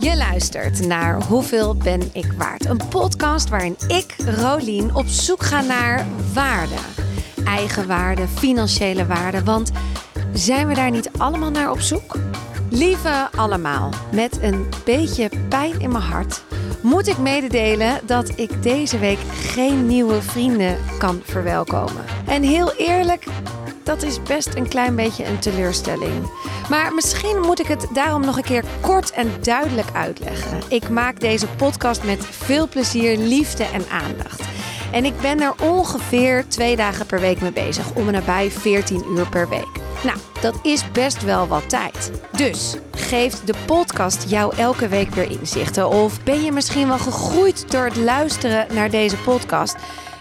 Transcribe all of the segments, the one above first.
Je luistert naar Hoeveel ben ik waard? Een podcast waarin ik, Rolien, op zoek ga naar waarde. Eigen waarde, financiële waarde. Want zijn we daar niet allemaal naar op zoek? Lieve allemaal, met een beetje pijn in mijn hart moet ik mededelen dat ik deze week geen nieuwe vrienden kan verwelkomen. En heel eerlijk, dat is best een klein beetje een teleurstelling. Maar misschien moet ik het daarom nog een keer kort en duidelijk uitleggen. Ik maak deze podcast met veel plezier, liefde en aandacht. En ik ben er ongeveer twee dagen per week mee bezig, om en nabij 14 uur per week. Nou, dat is best wel wat tijd. Dus geeft de podcast jou elke week weer inzichten? Of ben je misschien wel gegroeid door het luisteren naar deze podcast?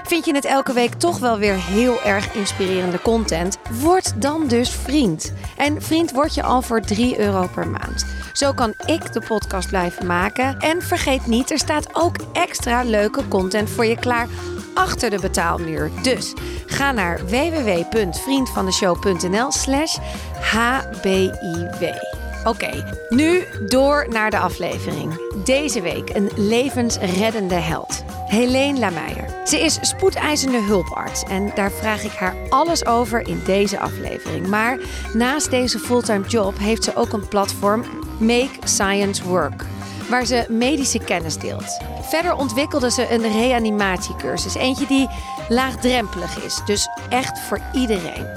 Vind je het elke week toch wel weer heel erg inspirerende content? Word dan dus vriend. En vriend word je al voor 3 euro per maand. Zo kan ik de podcast blijven maken. En vergeet niet, er staat ook extra leuke content voor je klaar achter de betaalmuur. Dus ga naar www.vriendvandeshow.nl slash hbiw. Oké, nu door naar de aflevering. Deze week een levensreddende held. Helene Lameijer. Ze is spoedeisende hulparts en daar vraag ik haar alles over in deze aflevering. Maar naast deze fulltime job heeft ze ook een platform Make Science Work waar ze medische kennis deelt. Verder ontwikkelde ze een reanimatiecursus. Eentje die laagdrempelig is, dus echt voor iedereen.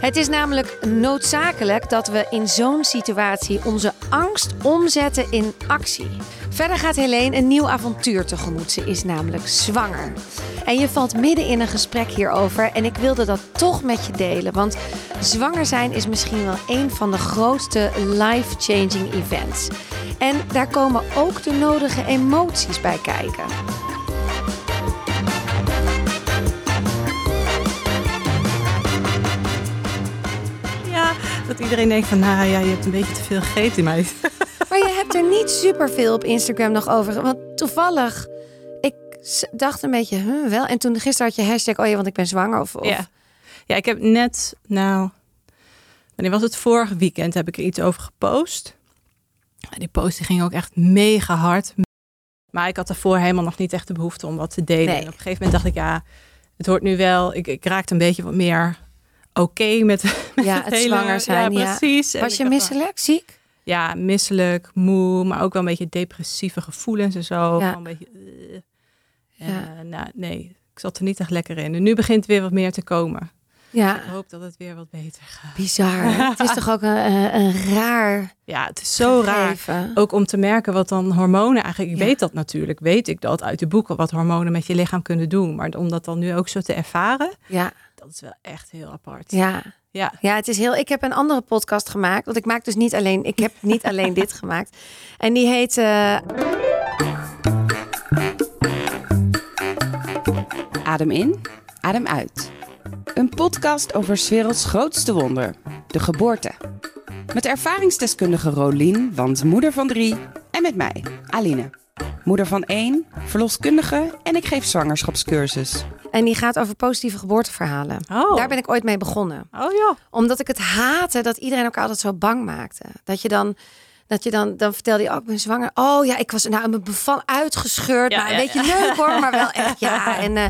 Het is namelijk noodzakelijk dat we in zo'n situatie onze angst omzetten in actie. Verder gaat Helene een nieuw avontuur tegemoet. Ze is namelijk zwanger. En je valt midden in een gesprek hierover en ik wilde dat toch met je delen. Want zwanger zijn is misschien wel een van de grootste life-changing events. En daar komen ook de nodige emoties bij kijken. Dat iedereen denkt van, nou ja, je hebt een beetje te veel gegeten, meid. Maar je hebt er niet superveel op Instagram nog over. Want toevallig, ik dacht een beetje, huh, wel. En toen gisteren had je hashtag, oh ja, want ik ben zwanger. Of, of... Ja. ja, ik heb net, nou, wanneer was het? Vorig weekend heb ik er iets over gepost. Die post die ging ook echt mega hard. Maar ik had daarvoor helemaal nog niet echt de behoefte om wat te delen. Nee. En op een gegeven moment dacht ik, ja, het hoort nu wel. Ik, ik raakte een beetje wat meer oké met, met Ja, het zwanger zijn, ja. precies. En Was je van, misselijk, ziek? Ja, misselijk, moe, maar ook wel een beetje depressieve gevoelens en zo. Ja. Gewoon Een beetje, eh. Ja. Eh, nou, nee, ik zat er niet echt lekker in. En nu begint weer wat meer te komen. Ja, Ik hoop dat het weer wat beter gaat. bizar. het is toch ook een, een, een raar Ja, het is zo raar. Ook om te merken wat dan hormonen eigenlijk. Ik Ja. weet dat natuurlijk, weet ik dat uit de boeken wat hormonen met je lichaam kunnen doen. Maar om dat dan nu ook zo te ervaren, Ja, dat is wel echt heel apart. ja. Ja. Ja, het is heel. Ik heb een andere podcast gemaakt. Want ik maak dus niet alleen. Ik heb niet alleen dit gemaakt. En die heet. eh, Adem in, adem uit. Een podcast over 's werelds grootste wonder, de geboorte. Met ervaringsdeskundige Rolien, want moeder van drie. En met mij, Aline. Moeder van één, verloskundige en ik geef zwangerschapscursus. En die gaat over positieve geboorteverhalen. Oh. Daar ben ik ooit mee begonnen. Oh ja. Omdat ik het haatte dat iedereen elkaar altijd zo bang maakte. Dat je dan. Dat je dan, dan vertelde je, oh, ik ben zwanger. Oh ja, ik was nou mijn beval uitgescheurd. Ja, maar een ja, beetje leuk hoor, maar wel echt ja. En eh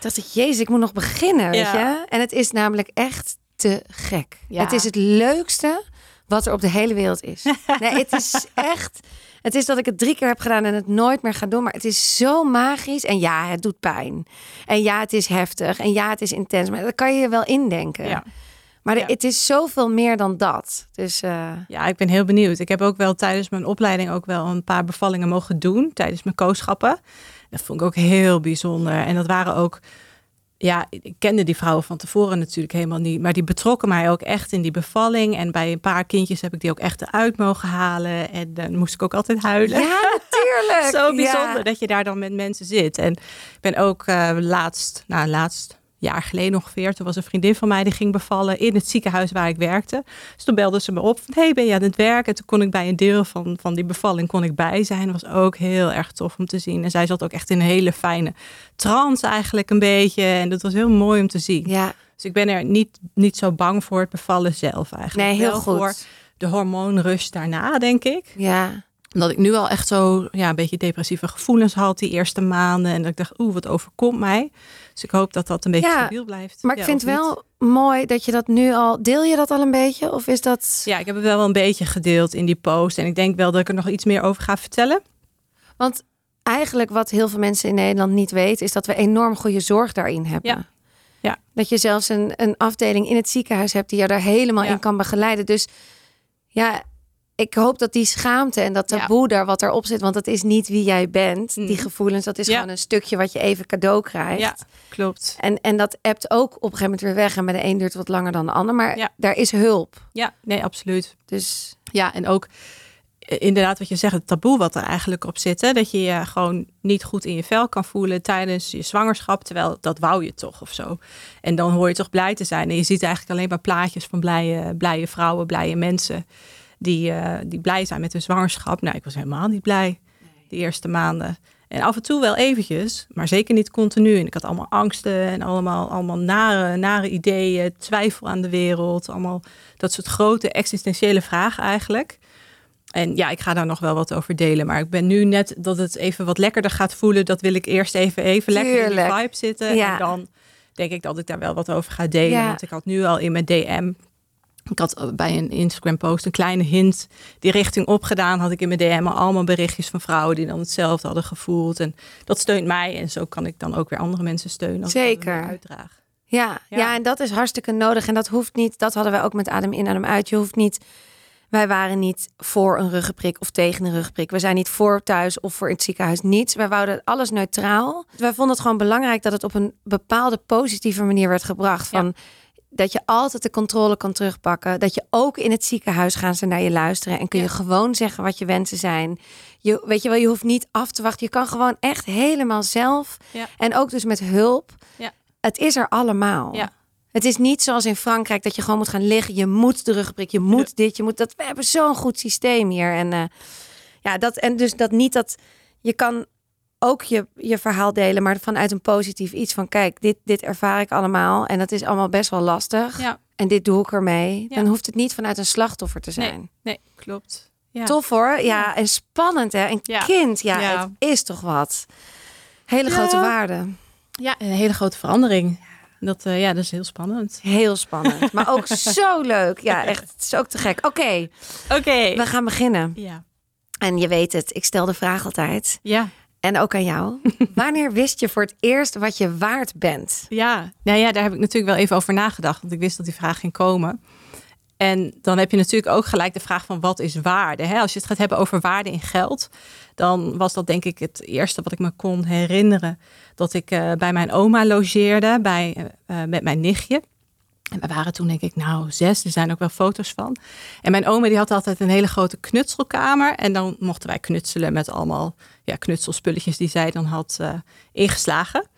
dacht ik, jezus, ik moet nog beginnen, weet je. En het is namelijk echt te gek. Het is het leukste wat er op de hele wereld is. Nee, het is echt... Het is dat ik het drie keer heb gedaan en het nooit meer ga doen. Maar het is zo magisch. En ja, het doet pijn. En ja, het is heftig. En ja, het is intens. Maar dat kan je je wel indenken. Ja. Maar de- Ja. het is zoveel meer dan dat. Dus eh, Ja, ik ben heel benieuwd. Ik heb ook wel tijdens mijn opleiding ook wel een paar bevallingen mogen doen tijdens mijn kooschappen. Dat vond ik ook heel bijzonder. En dat waren ook, ja, ik kende die vrouwen van tevoren natuurlijk helemaal niet, maar die betrokken mij ook echt in die bevalling. En bij een paar kindjes heb ik die ook echt eruit mogen halen. En dan moest ik ook altijd huilen. ja, natuurlijk. Zo bijzonder Ja. dat je daar dan met mensen zit. En ik ben ook eh, laatst, nou laatst jaar geleden ongeveer, toen was een vriendin van mij die ging bevallen in het ziekenhuis waar ik werkte. Dus toen belde ze me op van, hey, ben je aan het werk? En toen kon ik bij een deel van, van die bevalling kon ik bij zijn. Dat was ook heel erg tof om te zien. En zij zat ook echt in een hele fijne trance eigenlijk een beetje. En dat was heel mooi om te zien. Ja, Dus ik ben er niet, niet zo bang voor het bevallen zelf eigenlijk. nee, heel Wel goed. voor de hormoonrush daarna, denk ik. Ja, omdat ik nu al echt zo ja, een beetje depressieve gevoelens had die eerste maanden. En dat ik dacht, oeh, wat overkomt mij? Dus ik hoop dat dat een beetje Ja, stabiel blijft. Maar ik Ja, vind niet. wel mooi dat je dat nu al... Deel je dat al een beetje? Of is dat... Ja, ik heb het wel een beetje gedeeld in die post. En ik denk wel dat ik er nog iets meer over ga vertellen. Want eigenlijk wat heel veel mensen in Nederland niet weten... is dat we enorm goede zorg daarin hebben. Ja. Ja. Dat je zelfs een, een afdeling in het ziekenhuis hebt... die je daar helemaal in kan begeleiden. Dus ja, ik hoop dat die schaamte en dat Ja. taboe daar wat erop zit... want dat is niet wie jij bent. Die Mhm. gevoelens, dat is Ja. gewoon een stukje wat je even cadeau krijgt. Ja, klopt. En, en dat appt ook op een gegeven moment weer weg. En bij de een duurt het wat langer dan de ander. Maar Ja. daar is hulp. Ja, nee, absoluut. Dus Ja, en ook eh, inderdaad wat je zegt, het taboe wat er eigenlijk op zit. Hè? Dat je je gewoon niet goed in je vel kan voelen tijdens je zwangerschap. Terwijl dat wou je toch of zo. En dan hoor je toch blij te zijn. En je ziet eigenlijk alleen maar plaatjes van blije, blije vrouwen, blije mensen. Die, eh, die blij zijn met hun zwangerschap. Nou, ik was helemaal niet blij de eerste maanden. En af en toe wel eventjes, maar zeker niet continu. En ik had allemaal angsten en allemaal, allemaal nare, nare ideeën, twijfel aan de wereld. Allemaal dat soort grote existentiële vragen eigenlijk. En ja, ik ga daar nog wel wat over delen. Maar ik ben nu net dat het even wat lekkerder gaat voelen. Dat wil ik eerst even, even lekker in die vibe zitten. Ja. En dan denk ik dat ik daar wel wat over ga delen. Ja. Want ik had nu al in mijn DM... Ik had bij een Instagram post een kleine hint die richting opgedaan. Had ik in mijn DM al allemaal berichtjes van vrouwen die dan hetzelfde hadden gevoeld. En dat steunt mij. En zo kan ik dan ook weer andere mensen steunen. Als Zeker. weer uitdraag. Ja, ja. Ja. en dat is hartstikke nodig. En dat hoeft niet, dat hadden wij ook met Adem in, Adem uit. Je hoeft niet, wij waren niet voor een ruggenprik of tegen een ruggenprik. We zijn niet voor thuis of voor in het ziekenhuis. Niets. Wij wouden alles neutraal. Wij vonden het gewoon belangrijk dat het op een bepaalde positieve manier werd gebracht. Van, Dat je altijd de controle kan terugpakken. Dat je ook in het ziekenhuis gaan ze naar je luisteren. En kun je Ja. gewoon zeggen wat je wensen zijn. Je, weet je wel, je hoeft niet af te wachten. Je kan gewoon echt helemaal zelf. Ja. En ook dus met hulp. Ja. Het is er allemaal. Ja. Het is niet zoals in Frankrijk dat je gewoon moet gaan liggen. Je moet de rugprik, je moet dit, je moet dat. We hebben zo'n goed systeem hier. En eh, ja, dat en dus dat niet dat je kan ook je, je verhaal delen, maar vanuit een positief iets van kijk, dit, dit ervaar ik allemaal en dat is allemaal best wel lastig. Ja. En dit doe ik ermee. Ja. Dan hoeft het niet vanuit een slachtoffer te zijn. Nee, klopt. Ja. Tof hoor. Ja, en spannend hè. Een Ja. kind, ja, het is toch wat. Hele grote waarde. Ja, een hele grote verandering. Dat, eh, ja, dat is heel spannend. Heel spannend, maar ook zo leuk. Ja, echt. Het is ook te gek. Oké, Oké. we gaan beginnen. Ja. En je weet het, ik stel de vraag altijd. Ja. En ook aan jou. Wanneer wist je voor het eerst wat je waard bent? Ja. Nou ja, daar heb ik natuurlijk wel even over nagedacht. Want ik wist dat die vraag ging komen. En dan heb je natuurlijk ook gelijk de vraag van wat is waarde? Hè? Als je het gaat hebben over waarde in geld, dan was dat denk ik het eerste wat ik me kon herinneren. Dat ik eh, bij mijn oma logeerde bij, eh, eh, met mijn nichtje. En we waren toen denk ik nou zes, er zijn ook wel foto's van. En mijn oma die had altijd een hele grote knutselkamer. En dan mochten wij knutselen met allemaal ja, knutselspulletjes die zij dan had eh, ingeslagen.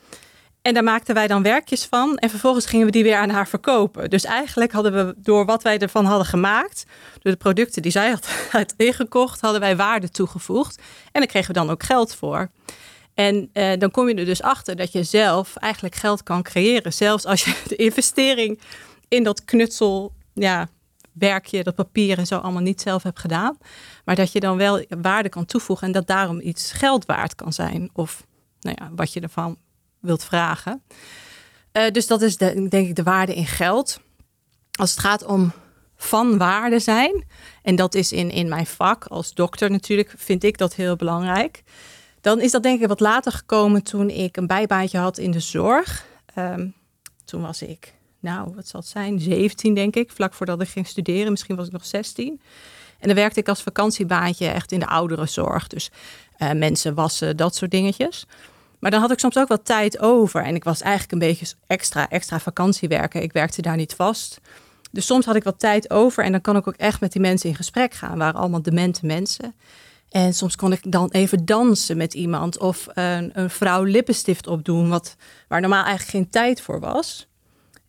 En daar maakten wij dan werkjes van. En vervolgens gingen we die weer aan haar verkopen. Dus eigenlijk hadden we door wat wij ervan hadden gemaakt, door de producten die zij had, had ingekocht, hadden wij waarde toegevoegd. En daar kregen we dan ook geld voor. En eh, dan kom je er dus achter dat je zelf eigenlijk geld kan creëren. Zelfs als je de investering in dat knutsel, ja, werkje, dat papier en zo allemaal niet zelf hebt gedaan. Maar dat je dan wel waarde kan toevoegen en dat daarom iets geld waard kan zijn. Of nou ja, wat je ervan wilt vragen. Eh, dus dat is de, denk ik de waarde in geld. Als het gaat om van waarde zijn, en dat is in, in mijn vak als dokter natuurlijk, vind ik dat heel belangrijk. Dan is dat denk ik wat later gekomen toen ik een bijbaantje had in de zorg. Ehm, toen was ik, nou, wat zal het zijn, 17 denk ik, vlak voordat ik ging studeren. Misschien was ik nog 16. En dan werkte ik als vakantiebaantje echt in de ouderenzorg. Dus eh, mensen wassen, dat soort dingetjes. Maar dan had ik soms ook wel tijd over. En ik was eigenlijk een beetje extra, extra vakantiewerken. Ik werkte daar niet vast. Dus soms had ik wat tijd over. En dan kan ik ook echt met die mensen in gesprek gaan. Waren allemaal demente mensen. En soms kon ik dan even dansen met iemand. Of een, een vrouw lippenstift opdoen. Wat, waar normaal eigenlijk geen tijd voor was.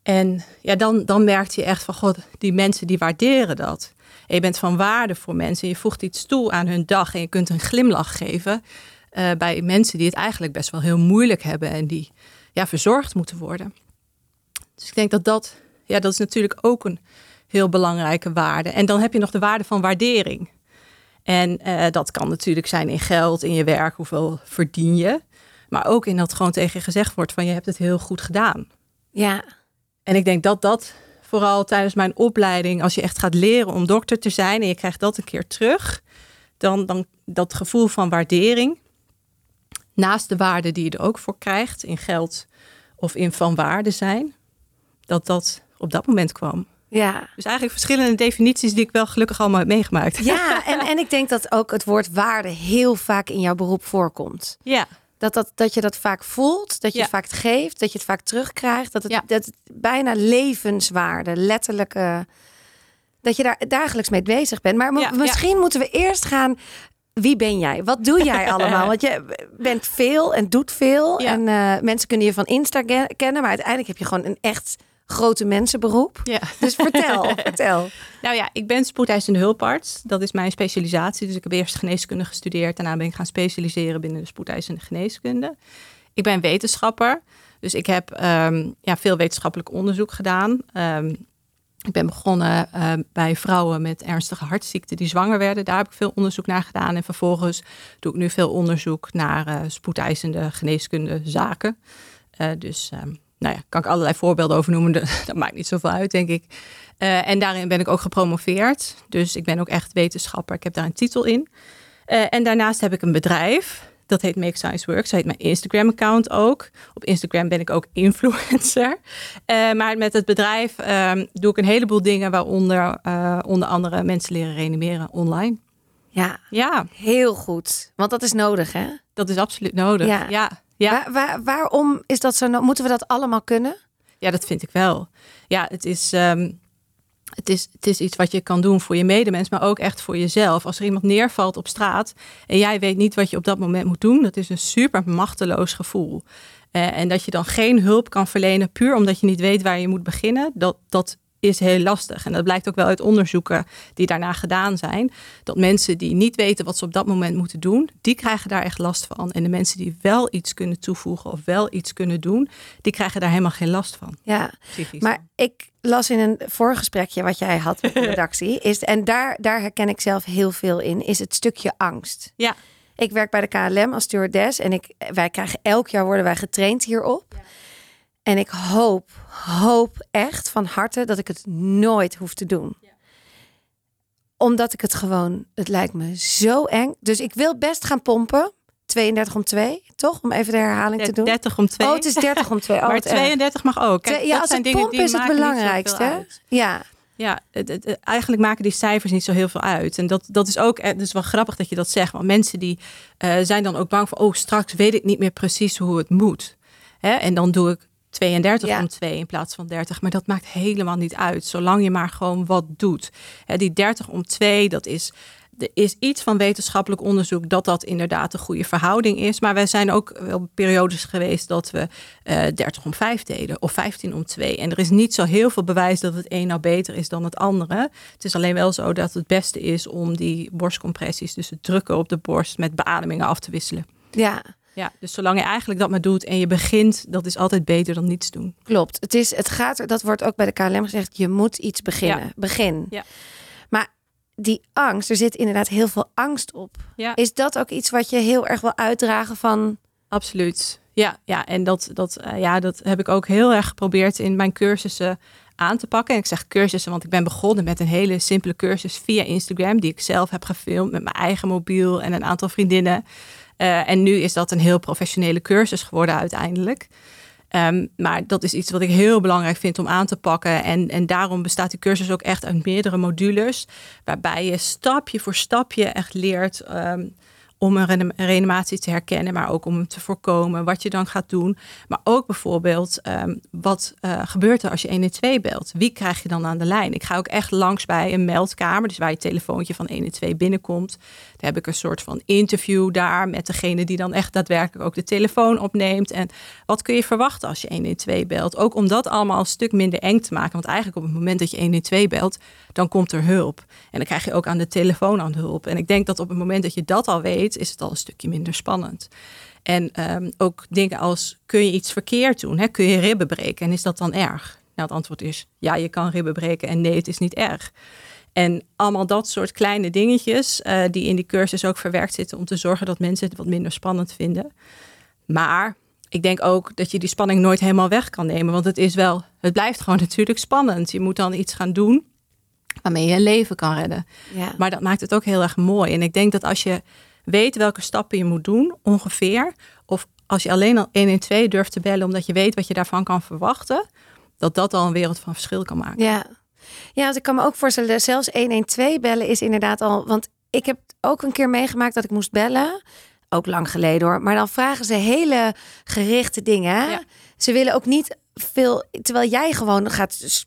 En ja, dan, dan merkte je echt van... God, die mensen die waarderen dat. Je bent van waarde voor mensen. Je voegt iets toe aan hun dag. En je kunt een glimlach geven eh, bij mensen die het eigenlijk best wel heel moeilijk hebben en die ja, verzorgd moeten worden. Dus ik denk dat dat, ja, dat is natuurlijk ook een heel belangrijke waarde. En dan heb je nog de waarde van waardering. En eh, dat kan natuurlijk zijn in geld, in je werk, hoeveel verdien je. Maar ook in dat gewoon tegen je gezegd wordt van je hebt het heel goed gedaan. Ja. En ik denk dat dat vooral tijdens mijn opleiding, als je echt gaat leren om dokter te zijn en je krijgt dat een keer terug, dan, dan dat gevoel van waardering, naast de waarde die je er ook voor krijgt in geld of in van waarde zijn, dat dat op dat moment kwam. Ja. Dus eigenlijk verschillende definities die ik wel gelukkig allemaal heb meegemaakt. Ja, en, en ik denk dat ook het woord waarde heel vaak in jouw beroep voorkomt. Ja, Dat, dat, dat je dat vaak voelt, dat je Ja. het vaak geeft, dat je het vaak terugkrijgt. Dat het, Ja. dat het bijna levenswaarde, letterlijke. Dat je daar dagelijks mee bezig bent. Maar Ja, misschien moeten we eerst gaan. Wie ben jij? Wat doe jij allemaal? Want je bent veel en doet veel. En eh, mensen kunnen je van Insta ke- kennen. Maar uiteindelijk heb je gewoon een echt grote mensenberoep. ja. Dus vertel, vertel. Nou ja, ik ben spoedeisende hulparts. Dat is mijn specialisatie. Dus ik heb eerst geneeskunde gestudeerd. Daarna ben ik gaan specialiseren binnen de spoedeisende geneeskunde. Ik ben wetenschapper. Dus ik heb ehm, ja, veel wetenschappelijk onderzoek gedaan. Ehm, ik ben begonnen ehm, bij vrouwen met ernstige hartziekten die zwanger werden. Daar heb ik veel onderzoek naar gedaan. En vervolgens doe ik nu veel onderzoek naar eh spoedeisende geneeskunde zaken. Eh, dus ehm, nou ja, kan ik allerlei voorbeelden over noemen. Dat, maakt niet zoveel uit, denk ik. Eh, en daarin ben ik ook gepromoveerd. Dus ik ben ook echt wetenschapper. Ik heb daar een titel in. Eh, en daarnaast heb ik een bedrijf. Dat heet Make Science Works. Dat heet mijn Instagram-account ook. Op Instagram ben ik ook influencer. Eh, maar met het bedrijf ehm, doe ik een heleboel dingen, waaronder onder andere mensen leren reanimeren online. Ja, Ja, heel goed. Want dat is nodig, hè? dat is absoluut nodig. Ja. Ja, ja, Waar- waar- waarom is dat zo? Moeten we dat allemaal kunnen? Ja, dat vind ik wel. Ja, het is, ehm, het, is, het is iets wat je kan doen voor je medemens, maar ook echt voor jezelf. Als er iemand neervalt op straat en jij weet niet wat je op dat moment moet doen, dat is een super machteloos gevoel. Eh, en dat je dan geen hulp kan verlenen puur omdat je niet weet waar je moet beginnen, dat, dat is heel lastig. En dat blijkt ook wel uit onderzoeken die daarna gedaan zijn. Dat mensen die niet weten wat ze op dat moment moeten doen, die krijgen daar echt last van. En de mensen die wel iets kunnen toevoegen of wel iets kunnen doen, die krijgen daar helemaal geen last van. Ja, Psychisch. maar ik las in een voorgesprekje wat jij had met de redactie. Is, en daar, daar herken ik zelf heel veel in, is het stukje angst. Ja. Ik werk bij de KLM als stewardess en ik, wij krijgen elk jaar worden wij getraind hierop. En ik hoop, hoop echt van harte dat ik het nooit hoef te doen. Omdat ik het gewoon, het lijkt me zo eng. Dus ik wil best gaan pompen. 32 om 2, toch? Om even de herhaling te doen. 30 om 2. Oh, het is 30 om 2. Oh, maar wat erg. 32 mag ook. Kijk, ja, dat als zijn het dingen pompen die is het belangrijkste. Ja, Ja, het, het- het- eigenlijk maken die cijfers niet zo heel veel uit. En dat, dat is ook het is wel grappig dat je dat zegt. Want mensen die eh, zijn dan ook bang voor... oh, straks weet ik niet meer precies hoe het moet. Hè? En dan doe ik 32 Ja. om 2 in plaats van 30. Maar dat maakt helemaal niet uit. Zolang je maar gewoon wat doet. Die 30 om 2, dat is... Er is iets van wetenschappelijk onderzoek dat dat inderdaad een goede verhouding is. Maar wij zijn ook wel periodes geweest dat we eh 30 om 5 deden of 15 om 2. En er is niet zo heel veel bewijs dat het een nou beter is dan het andere. Het is alleen wel zo dat het beste is om die borstcompressies, dus het drukken op de borst met beademingen af te wisselen. ja, Ja, dus zolang je eigenlijk dat maar doet en je begint, dat is altijd beter dan niets doen. klopt. Het, is, het gaat er, dat wordt ook bij de KLM gezegd, je moet iets beginnen. Ja. Begin. Ja. Maar die angst, er zit inderdaad heel veel angst op. Ja. Is dat ook iets wat je heel erg wil uitdragen van... Absoluut. Ja, ja en dat, dat, eh, ja, dat heb ik ook heel erg geprobeerd in mijn cursussen aan te pakken. En ik zeg cursussen, want ik ben begonnen met een hele simpele cursus via Instagram, die ik zelf heb gefilmd met mijn eigen mobiel en een aantal vriendinnen. Eh, en nu is dat een heel professionele cursus geworden uiteindelijk. Ehm, maar dat is iets wat ik heel belangrijk vind om aan te pakken. En, en daarom bestaat die cursus ook echt uit meerdere modules. Waarbij je stapje voor stapje echt leert ehm, om een reanima- reanimatie te herkennen, maar ook om hem te voorkomen, wat je dan gaat doen. Maar ook bijvoorbeeld, ehm, wat eh, gebeurt er als je 112 belt? Wie krijg je dan aan de lijn? Ik ga ook echt langs bij een meldkamer, dus waar je telefoontje van 112 binnenkomt. Daar heb ik een soort van interview daar met degene die dan echt daadwerkelijk ook de telefoon opneemt. En wat kun je verwachten als je 112 belt? Ook om dat allemaal een stuk minder eng te maken. Want eigenlijk op het moment dat je 112 belt, dan komt er hulp. En dan krijg je ook aan de telefoon aan hulp. En ik denk dat op het moment dat je dat al weet, is het al een stukje minder spannend. En ehm, ook dingen als, kun je iets verkeerd doen? Hè? Kun je ribben breken? En is dat dan erg? Nou, het antwoord is, ja, je kan ribben breken en nee, het is niet erg. En allemaal dat soort kleine dingetjes uh, die in die cursus ook verwerkt zitten om te zorgen dat mensen het wat minder spannend vinden. Maar ik denk ook dat je die spanning nooit helemaal weg kan nemen. Want het is wel, het blijft gewoon natuurlijk spannend. Je moet dan iets gaan doen waarmee je een leven kan redden. Ja. Maar dat maakt het ook heel erg mooi. En ik denk dat als je weet welke stappen je moet doen, ongeveer, of als je alleen al 112 durft te bellen omdat je weet wat je daarvan kan verwachten, dat dat al een wereld van verschil kan maken. Ja, ja want ik kan me ook voorstellen, zelfs 112 bellen is inderdaad al, want ik heb ook een keer meegemaakt dat ik moest bellen ook lang geleden hoor. Maar dan vragen ze hele gerichte dingen. Ze willen ook niet veel, terwijl jij gewoon gaat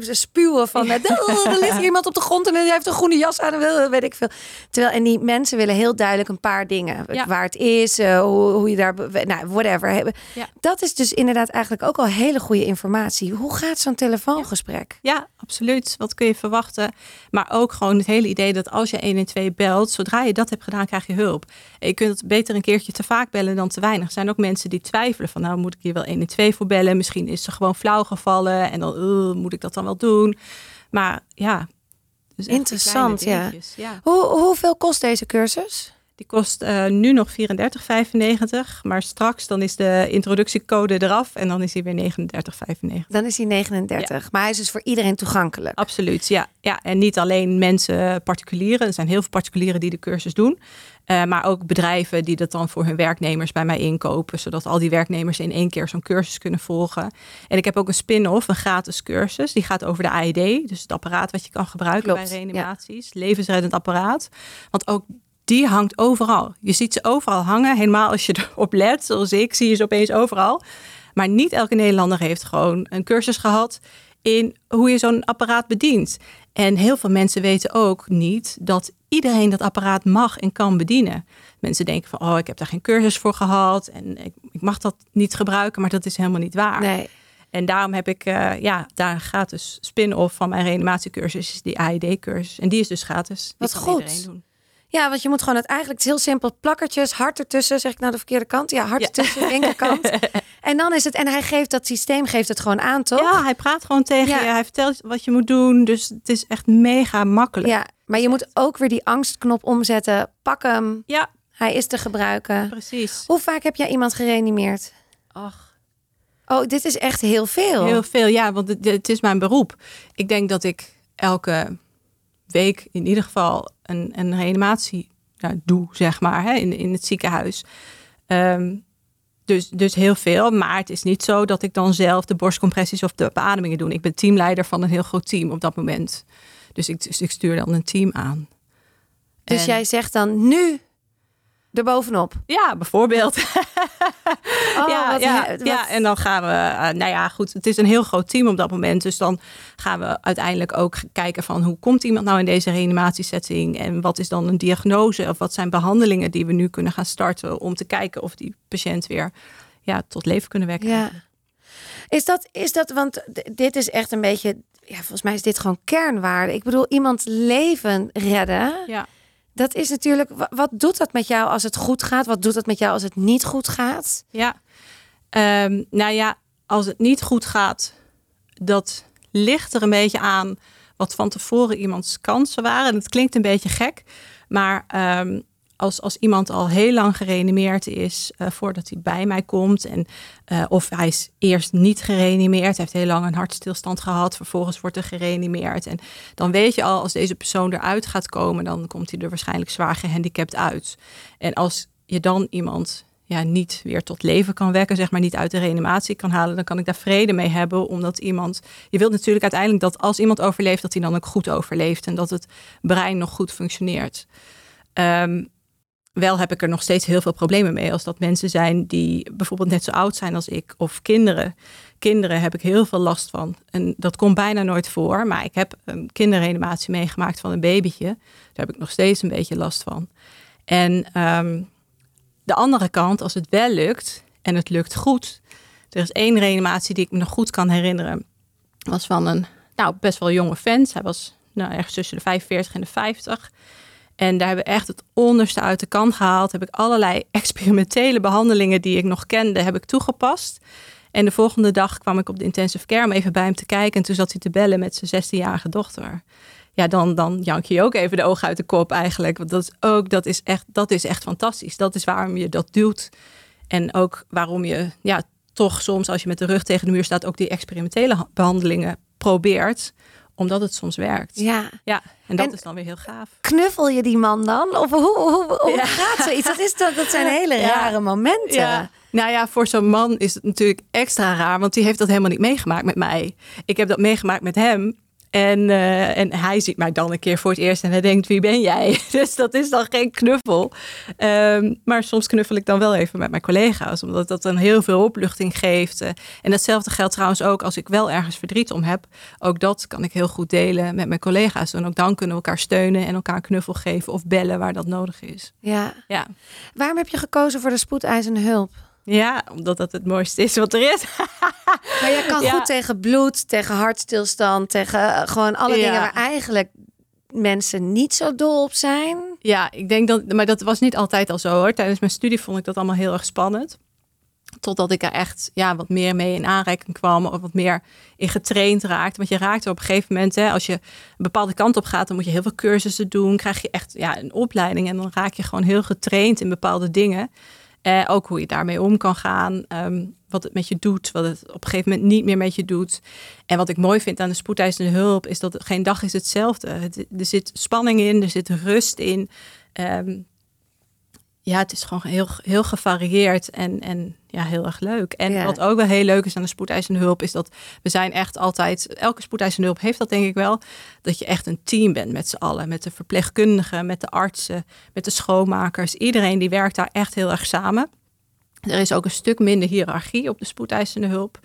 spuwen van net. er ligt iemand op de grond en hij heeft een groene jas aan en weet ik veel. Terwijl en die mensen willen heel duidelijk een paar dingen. Waar het is, uh, hoe, hoe, je daar, nou, whatever. Dat is dus inderdaad eigenlijk ook al hele goede informatie. Hoe gaat zo'n telefoongesprek? Ja, absoluut. Wat kun je verwachten? Maar ook gewoon het hele idee dat als je 1 en 2 belt, zodra je dat hebt gedaan, krijg je hulp. En je kunt het beter een keertje te vaak bellen dan te weinig. Er zijn ook mensen die twijfelen van, nou moet ik hier wel 1 en 2 voor bellen? Misschien is ze gewoon flauw gevallen en dan uh, moet ik dat dan wel doen. Maar ja, dus interessant. Ja. ja. Hoe, hoeveel kost deze cursus? Die kost uh, nu nog 34,95. Maar straks dan is de introductiecode eraf en dan is hij weer 39,95. Dan is hij 39. Maar hij is dus voor iedereen toegankelijk. Absoluut, ja. ja. En niet alleen mensen, particulieren. Er zijn heel veel particulieren die de cursus doen. Uh, maar ook bedrijven die dat dan voor hun werknemers bij mij inkopen. Zodat al die werknemers in één keer zo'n cursus kunnen volgen. En ik heb ook een spin-off, een gratis cursus. Die gaat over de AED. Dus het apparaat wat je kan gebruiken bij reanimaties. Levensreddend apparaat. Want ook die hangt overal. Je ziet ze overal hangen. Helemaal als je erop let, zoals ik, zie je ze opeens overal. Maar niet elke Nederlander heeft gewoon een cursus gehad in hoe je zo'n apparaat bedient. En heel veel mensen weten ook niet dat iedereen dat apparaat mag en kan bedienen. Mensen denken van, oh, ik heb daar geen cursus voor gehad en ik, ik mag dat niet gebruiken, maar dat is helemaal niet waar. Nee. En daarom heb ik, uh, ja, daar gratis spin-off van mijn reanimatiecursus, die AED-cursus. En die is dus gratis. Wat goed. Doen. Ja, want je moet gewoon het eigenlijk, het is heel simpel, plakkertjes, hart ertussen, zeg ik nou de verkeerde kant? Ja, hart ertussen, linkerkant. en dan is het, en hij geeft dat systeem, geeft het gewoon aan, toch? Ja, hij praat gewoon tegen je, hij vertelt wat je moet doen, dus het is echt mega makkelijk. Ja, maar je moet ook weer die angstknop omzetten, pak hem. Ja. Hij is te gebruiken. Precies. Hoe vaak heb jij iemand gereanimeerd? Ach. Oh, dit is echt heel veel. Heel veel, ja, want het, het is mijn beroep. Ik denk dat ik elke week in ieder geval een, een reanimatie nou, doe, zeg maar, hè, in, in het ziekenhuis. Um, dus, dus heel veel. Maar het is niet zo dat ik dan zelf de borstcompressies of de beademingen doe. Ik ben teamleider van een heel groot team op dat moment. Dus ik, dus ik stuur dan een team aan. Dus jij zegt dan nu erbovenop. Ja, bijvoorbeeld. Oh, ja, ja, ja, en dan gaan we, uh, nou ja, goed, het is een heel groot team op dat moment. Dus dan gaan we uiteindelijk ook kijken van hoe komt iemand nou in deze reanimatiesetting en wat is dan een diagnose of wat zijn behandelingen die we nu kunnen gaan starten om te kijken of die patiënt weer ja, tot leven kunnen wekken. Ja. Is dat, is dat, want dit is echt een beetje, ja, volgens mij is dit gewoon kernwaarde. Ik bedoel, iemand leven redden. Ja dat is natuurlijk, wat doet dat met jou als het goed gaat? Wat doet dat met jou als het niet goed gaat? Ja, um, nou ja, als het niet goed gaat, dat ligt er een beetje aan wat van tevoren iemands kansen waren. En het klinkt een beetje gek, maar um, als, als iemand al heel lang gereanimeerd is uh, voordat hij bij mij komt. En, uh, of hij is eerst niet gereanimeerd, heeft heel lang een hartstilstand gehad, vervolgens wordt er gereanimeerd. En dan weet je al, als deze persoon eruit gaat komen, dan komt hij er waarschijnlijk zwaar gehandicapt uit. En als je dan iemand ja, niet weer tot leven kan wekken, zeg maar niet uit de reanimatie kan halen, dan kan ik daar vrede mee hebben, omdat iemand, je wilt natuurlijk uiteindelijk dat als iemand overleeft, dat hij dan ook goed overleeft en dat het brein nog goed functioneert. Um, wel heb ik er nog steeds heel veel problemen mee. Als dat mensen zijn die bijvoorbeeld net zo oud zijn als ik. Of kinderen. Kinderen heb ik heel veel last van. En dat komt bijna nooit voor. Maar ik heb een kinderreanimatie meegemaakt van een babytje. Daar heb ik nog steeds een beetje last van. En um, de andere kant, als het wel lukt en het lukt goed. Er is één reanimatie die ik me nog goed kan herinneren. Was van een nou, best wel jonge vent. Hij was nou, ergens tussen de 45 en de 50. En daar hebben we echt het onderste uit de kan gehaald. Heb ik allerlei experimentele behandelingen die ik nog kende, heb ik toegepast. En de volgende dag kwam ik op de intensive care om even bij hem te kijken. En toen zat hij te bellen met zijn 16-jarige dochter. ja, dan, dan jank je ook even de ogen uit de kop eigenlijk. Want dat is ook, dat is echt, dat is echt fantastisch. Dat is waarom je dat doet. En ook waarom je ja, toch soms als je met de rug tegen de muur staat, ook die experimentele behandelingen probeert omdat het soms werkt. Ja. ja en dat is dan weer heel gaaf. Knuffel je die man dan? Of hoe, hoe, hoe gaat zoiets? Dat, is, dat, dat zijn hele rare momenten. Ja. Nou ja, voor zo'n man is het natuurlijk extra raar, want die heeft dat helemaal niet meegemaakt met mij. Ik heb dat meegemaakt met hem. En, uh, en hij ziet mij dan een keer voor het eerst en hij denkt, wie ben jij? Dus dat is dan geen knuffel. Um, maar soms knuffel ik dan wel even met mijn collega's, omdat dat dan heel veel opluchting geeft. Uh, en datzelfde geldt trouwens ook als ik wel ergens verdriet om heb. Ook dat kan ik heel goed delen met mijn collega's. En ook dan kunnen we elkaar steunen en elkaar knuffel geven of bellen waar dat nodig is. Ja. ja. Waarom heb je gekozen voor de spoedeisende hulp? Ja, omdat dat het mooiste is wat er is. maar je kan goed tegen bloed, tegen hartstilstand, tegen eh, gewoon alle dingen waar eigenlijk mensen niet zo dol op zijn. Ja, ik denk dat, maar dat was niet altijd al zo hoor. Tijdens mijn studie vond ik dat allemaal heel erg spannend. Totdat ik er echt ja, wat meer mee in aanreiking kwam. Of wat meer in getraind raakte. Want je raakt er op een gegeven moment, hè, als je een bepaalde kant op gaat, dan moet je heel veel cursussen doen. Krijg je echt ja, een opleiding. En dan raak je gewoon heel getraind in bepaalde dingen. Uh, ook hoe je daarmee om kan gaan. Um, wat het met je doet. Wat het op een gegeven moment niet meer met je doet. En wat ik mooi vind aan de spoedeisende hulp. Is dat geen dag is hetzelfde. Het, er zit spanning in. Er zit rust in. Um, ja, het is gewoon heel, heel gevarieerd en, en ja, heel erg leuk. En wat ook wel heel leuk is aan de spoedeisende hulp, is dat we zijn echt altijd, elke spoedeisende hulp heeft dat denk ik wel, dat je echt een team bent met z'n allen. Met de verpleegkundigen, met de artsen, met de schoonmakers. Iedereen die werkt daar echt heel erg samen. Er is ook een stuk minder hiërarchie op de spoedeisende hulp.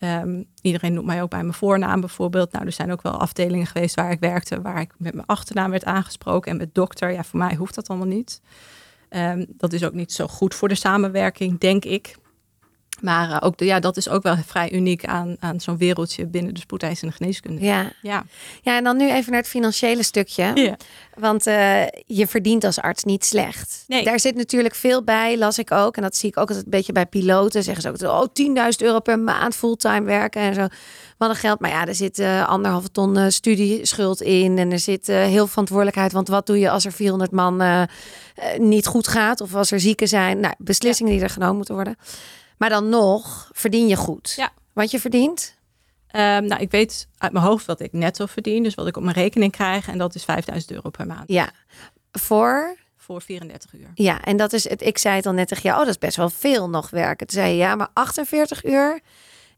Um, iedereen noemt mij ook bij mijn voornaam bijvoorbeeld. Nou, er zijn ook wel afdelingen geweest waar ik werkte, waar ik met mijn achternaam werd aangesproken en met dokter. Ja, voor mij hoeft dat allemaal niet. Um, dat is ook niet zo goed voor de samenwerking, denk ik. Maar uh, ook, ja, dat is ook wel vrij uniek aan, aan zo'n wereldje binnen de spoedeisende geneeskunde. Ja. Ja. ja, en dan nu even naar het financiële stukje. Ja. Want uh, je verdient als arts niet slecht. Nee. Daar zit natuurlijk veel bij, las ik ook. En dat zie ik ook altijd een beetje bij piloten. Zeggen ze ook, oh, 10.000 euro per maand fulltime werken en zo. Wat een geld. Maar ja, er zit uh, anderhalve ton studieschuld in. En er zit heel verantwoordelijkheid. Want wat doe je als er 400 man niet goed gaat? Of als er zieken zijn? Nou, beslissingen ja. die er genomen moeten worden. Maar dan nog verdien je goed. Ja. Wat je verdient? Um, nou, ik weet uit mijn hoofd wat ik netto verdien. Dus wat ik op mijn rekening krijg. En dat is 5000 euro per maand. Ja. Voor? Voor 34 uur. Ja, en dat is het. Ik zei het al net tegen jou. Oh, dat is best wel veel nog werken. Toen zei je ja, maar 48 uur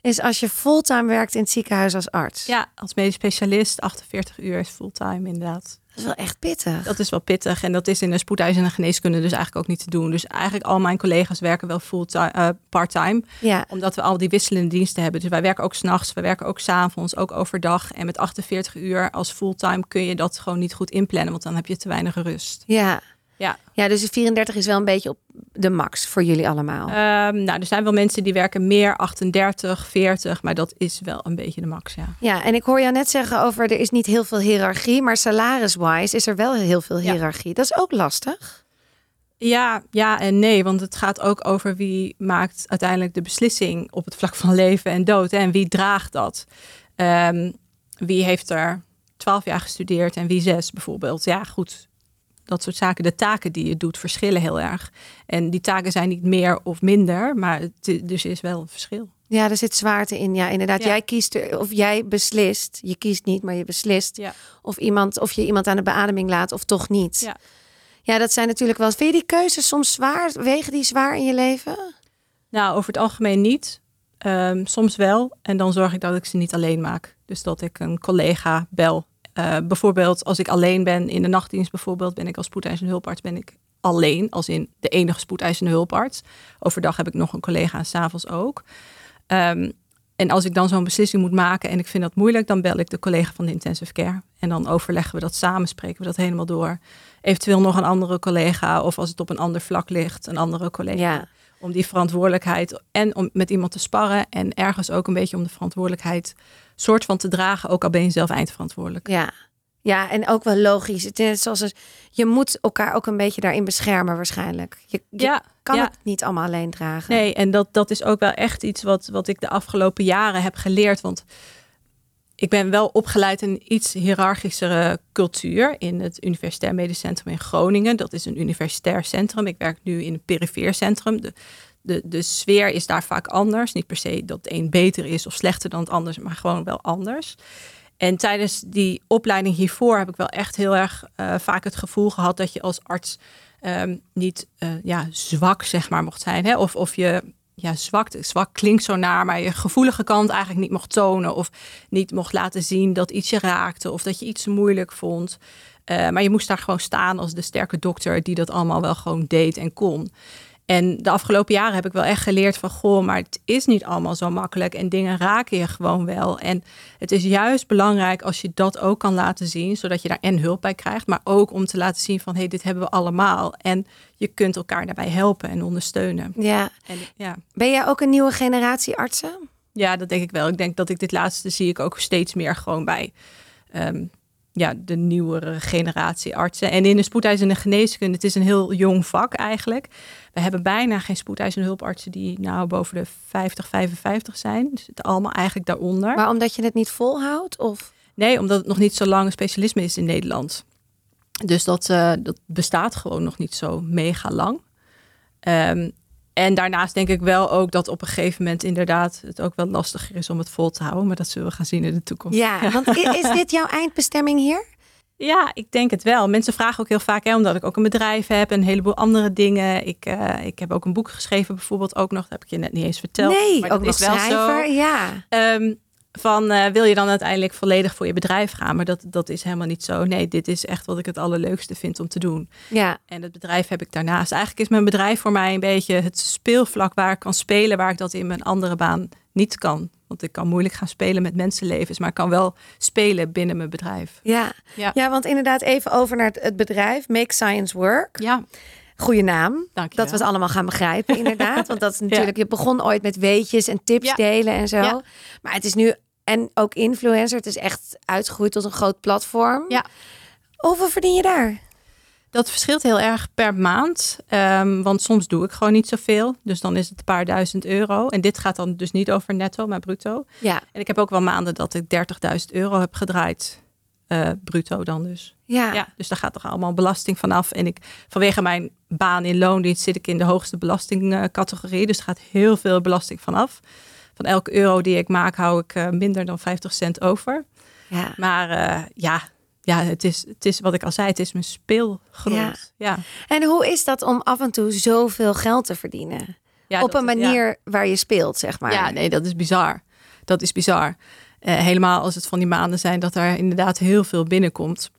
is als je fulltime werkt in het ziekenhuis als arts. Ja, als medisch specialist 48 uur is fulltime inderdaad. Dat is wel echt pittig. Dat is wel pittig en dat is in de spoedeisende geneeskunde dus eigenlijk ook niet te doen. Dus eigenlijk al mijn collega's werken wel fulltime, uh, parttime. Ja. Omdat we al die wisselende diensten hebben. Dus wij werken ook s'nachts, we werken ook s'avonds, ook overdag. En met 48 uur als fulltime kun je dat gewoon niet goed inplannen, want dan heb je te weinig rust. Ja. Ja. ja, dus de 34 is wel een beetje op de max voor jullie allemaal. Um, nou, er zijn wel mensen die werken meer 38, 40, maar dat is wel een beetje de max, ja. Ja, en ik hoor jou net zeggen over er is niet heel veel hiërarchie, maar salaris-wise is er wel heel veel hiërarchie. Ja. Dat is ook lastig. Ja, ja en nee, want het gaat ook over wie maakt uiteindelijk de beslissing op het vlak van leven en dood hè, en wie draagt dat. Um, wie heeft er 12 jaar gestudeerd en wie zes bijvoorbeeld. Ja, goed, dat soort zaken. De taken die je doet verschillen heel erg. En die taken zijn niet meer of minder, maar het, dus is wel een verschil. Ja, er zit zwaarte in. Ja, inderdaad. Ja. Jij kiest of jij beslist. Je kiest niet, maar je beslist. Ja. Of, iemand, of je iemand aan de beademing laat of toch niet. Ja. ja, dat zijn natuurlijk wel. Vind je die keuzes soms zwaar? Wegen die zwaar in je leven? Nou, over het algemeen niet. Um, soms wel. En dan zorg ik dat ik ze niet alleen maak. Dus dat ik een collega bel uh, bijvoorbeeld als ik alleen ben in de nachtdienst, bijvoorbeeld ben ik als spoedeisende hulparts ben ik alleen, als in de enige spoedeisende hulparts. Overdag heb ik nog een collega en s'avonds ook. Um, en als ik dan zo'n beslissing moet maken en ik vind dat moeilijk, dan bel ik de collega van de intensive care. En dan overleggen we dat samen, spreken we dat helemaal door. Eventueel nog een andere collega of als het op een ander vlak ligt, een andere collega. Ja. Om die verantwoordelijkheid en om met iemand te sparren en ergens ook een beetje om de verantwoordelijkheid soort van te dragen, ook al ben je zelf eindverantwoordelijk. Ja, ja en ook wel logisch. Het is zoals het, je moet elkaar ook een beetje daarin beschermen waarschijnlijk. Je, je Ja, kan ja. het niet allemaal alleen dragen. Nee, en dat, dat is ook wel echt iets wat, wat ik de afgelopen jaren heb geleerd. Want ik ben wel opgeleid in een iets hiërarchischere cultuur in het Universitair Medisch Centrum in Groningen. Dat is een universitair centrum. Ik werk nu in een perifeer centrum. De, de, de sfeer is daar vaak anders. Niet per se dat het een beter is of slechter dan het anders, maar gewoon wel anders. En tijdens die opleiding hiervoor heb ik wel echt heel erg uh, vaak het gevoel gehad dat je als arts um, niet uh, ja, zwak zeg maar mocht zijn. Hè? Of, of je ja, zwak, zwak klinkt zo naar, maar je gevoelige kant eigenlijk niet mocht tonen. Of niet mocht laten zien dat iets je raakte of dat je iets moeilijk vond. Uh, maar je moest daar gewoon staan als de sterke dokter die dat allemaal wel gewoon deed en kon. En de afgelopen jaren heb ik wel echt geleerd van goh, maar het is niet allemaal zo makkelijk en dingen raken je gewoon wel. En het is juist belangrijk als je dat ook kan laten zien, zodat je daar en hulp bij krijgt, maar ook om te laten zien van hé, hey, dit hebben we allemaal. En je kunt elkaar daarbij helpen en ondersteunen. Ja. En, ja. Ben jij ook een nieuwe generatie artsen? Ja, dat denk ik wel. Ik denk dat ik dit laatste zie ik ook steeds meer gewoon bij um, ja, de nieuwere generatie artsen. En in de spoedeisende geneeskunde, het is een heel jong vak eigenlijk. We hebben bijna geen spoedeisende hulpartsen die nou boven de 50, 55 zijn. Dus het allemaal eigenlijk daaronder. Maar omdat je het niet volhoudt? Of? Nee, omdat het nog niet zo lang een specialisme is in Nederland. Dus dat, uh, dat bestaat gewoon nog niet zo mega lang. Um, en daarnaast denk ik wel ook dat op een gegeven moment inderdaad het ook wel lastiger is om het vol te houden. Maar dat zullen we gaan zien in de toekomst. Ja, want is dit jouw eindbestemming hier? Ja, ik denk het wel. Mensen vragen ook heel vaak, hè, omdat ik ook een bedrijf heb en een heleboel andere dingen. Ik, uh, ik heb ook een boek geschreven, bijvoorbeeld ook nog. Dat heb ik je net niet eens verteld. Nee, maar ook nog schrijver, zo. ja. Um, van uh, wil je dan uiteindelijk volledig voor je bedrijf gaan? Maar dat, dat is helemaal niet zo. Nee, dit is echt wat ik het allerleukste vind om te doen. Ja. En het bedrijf heb ik daarnaast. Eigenlijk is mijn bedrijf voor mij een beetje het speelvlak waar ik kan spelen, waar ik dat in mijn andere baan niet kan. Want ik kan moeilijk gaan spelen met mensenlevens, maar ik kan wel spelen binnen mijn bedrijf. Ja, ja. ja want inderdaad even over naar het bedrijf Make Science Work. Ja. Goede naam. Dank je dat we het allemaal gaan begrijpen, inderdaad. Want dat is natuurlijk, je begon ooit met weetjes en tips ja. delen en zo. Ja. Maar het is nu, en ook influencer, het is echt uitgegroeid tot een groot platform. Ja. Hoeveel verdien je daar? Dat verschilt heel erg per maand. Um, want soms doe ik gewoon niet zoveel. Dus dan is het een paar duizend euro. En dit gaat dan dus niet over netto, maar bruto. Ja. En ik heb ook wel maanden dat ik 30.000 euro heb gedraaid. Uh, bruto dan dus. Ja. ja. Dus daar gaat toch allemaal belasting vanaf. En ik, vanwege mijn baan in loondienst zit ik in de hoogste belastingcategorie. Dus er gaat heel veel belasting vanaf. Van elke euro die ik maak, hou ik uh, minder dan 50 cent over. Ja. Maar uh, ja, ja het, is, het is wat ik al zei, het is mijn speelgrond. Ja. ja. En hoe is dat om af en toe zoveel geld te verdienen? Ja, Op een manier waar je speelt, zeg maar. Ja, nee, dat is bizar. Dat is bizar. Uh, helemaal als het van die maanden zijn dat er inderdaad heel veel binnenkomt.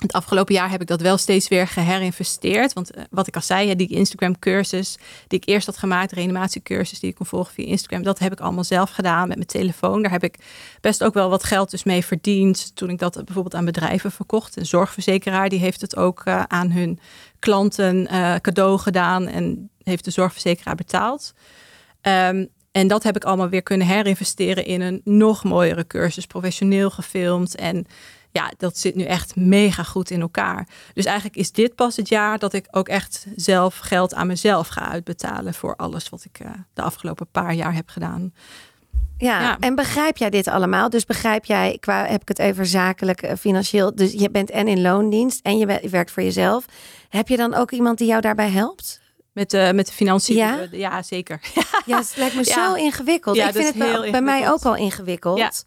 Het afgelopen jaar heb ik dat wel steeds weer geherinvesteerd. Want uh, wat ik al zei, die Instagram-cursus die ik eerst had gemaakt, de reanimatiecursus die ik kon volgen via Instagram, dat heb ik allemaal zelf gedaan met mijn telefoon. Daar heb ik best ook wel wat geld dus mee verdiend toen ik dat bijvoorbeeld aan bedrijven verkocht. Een zorgverzekeraar die heeft het ook uh, aan hun klanten uh, cadeau gedaan en heeft de zorgverzekeraar betaald. Um, en dat heb ik allemaal weer kunnen herinvesteren in een nog mooiere cursus, professioneel gefilmd. En ja, dat zit nu echt mega goed in elkaar. Dus eigenlijk is dit pas het jaar dat ik ook echt zelf geld aan mezelf ga uitbetalen voor alles wat ik uh, de afgelopen paar jaar heb gedaan. Ja, ja, en begrijp jij dit allemaal? Dus begrijp jij, qua heb ik het even zakelijk, uh, financieel. Dus je bent en in loondienst en je werkt voor jezelf. Heb je dan ook iemand die jou daarbij helpt? Met, uh, met de financiën. Ja? ja, zeker. Ja, het lijkt me ja. zo ingewikkeld. Ja, ik vind het bij, bij mij ook al ingewikkeld.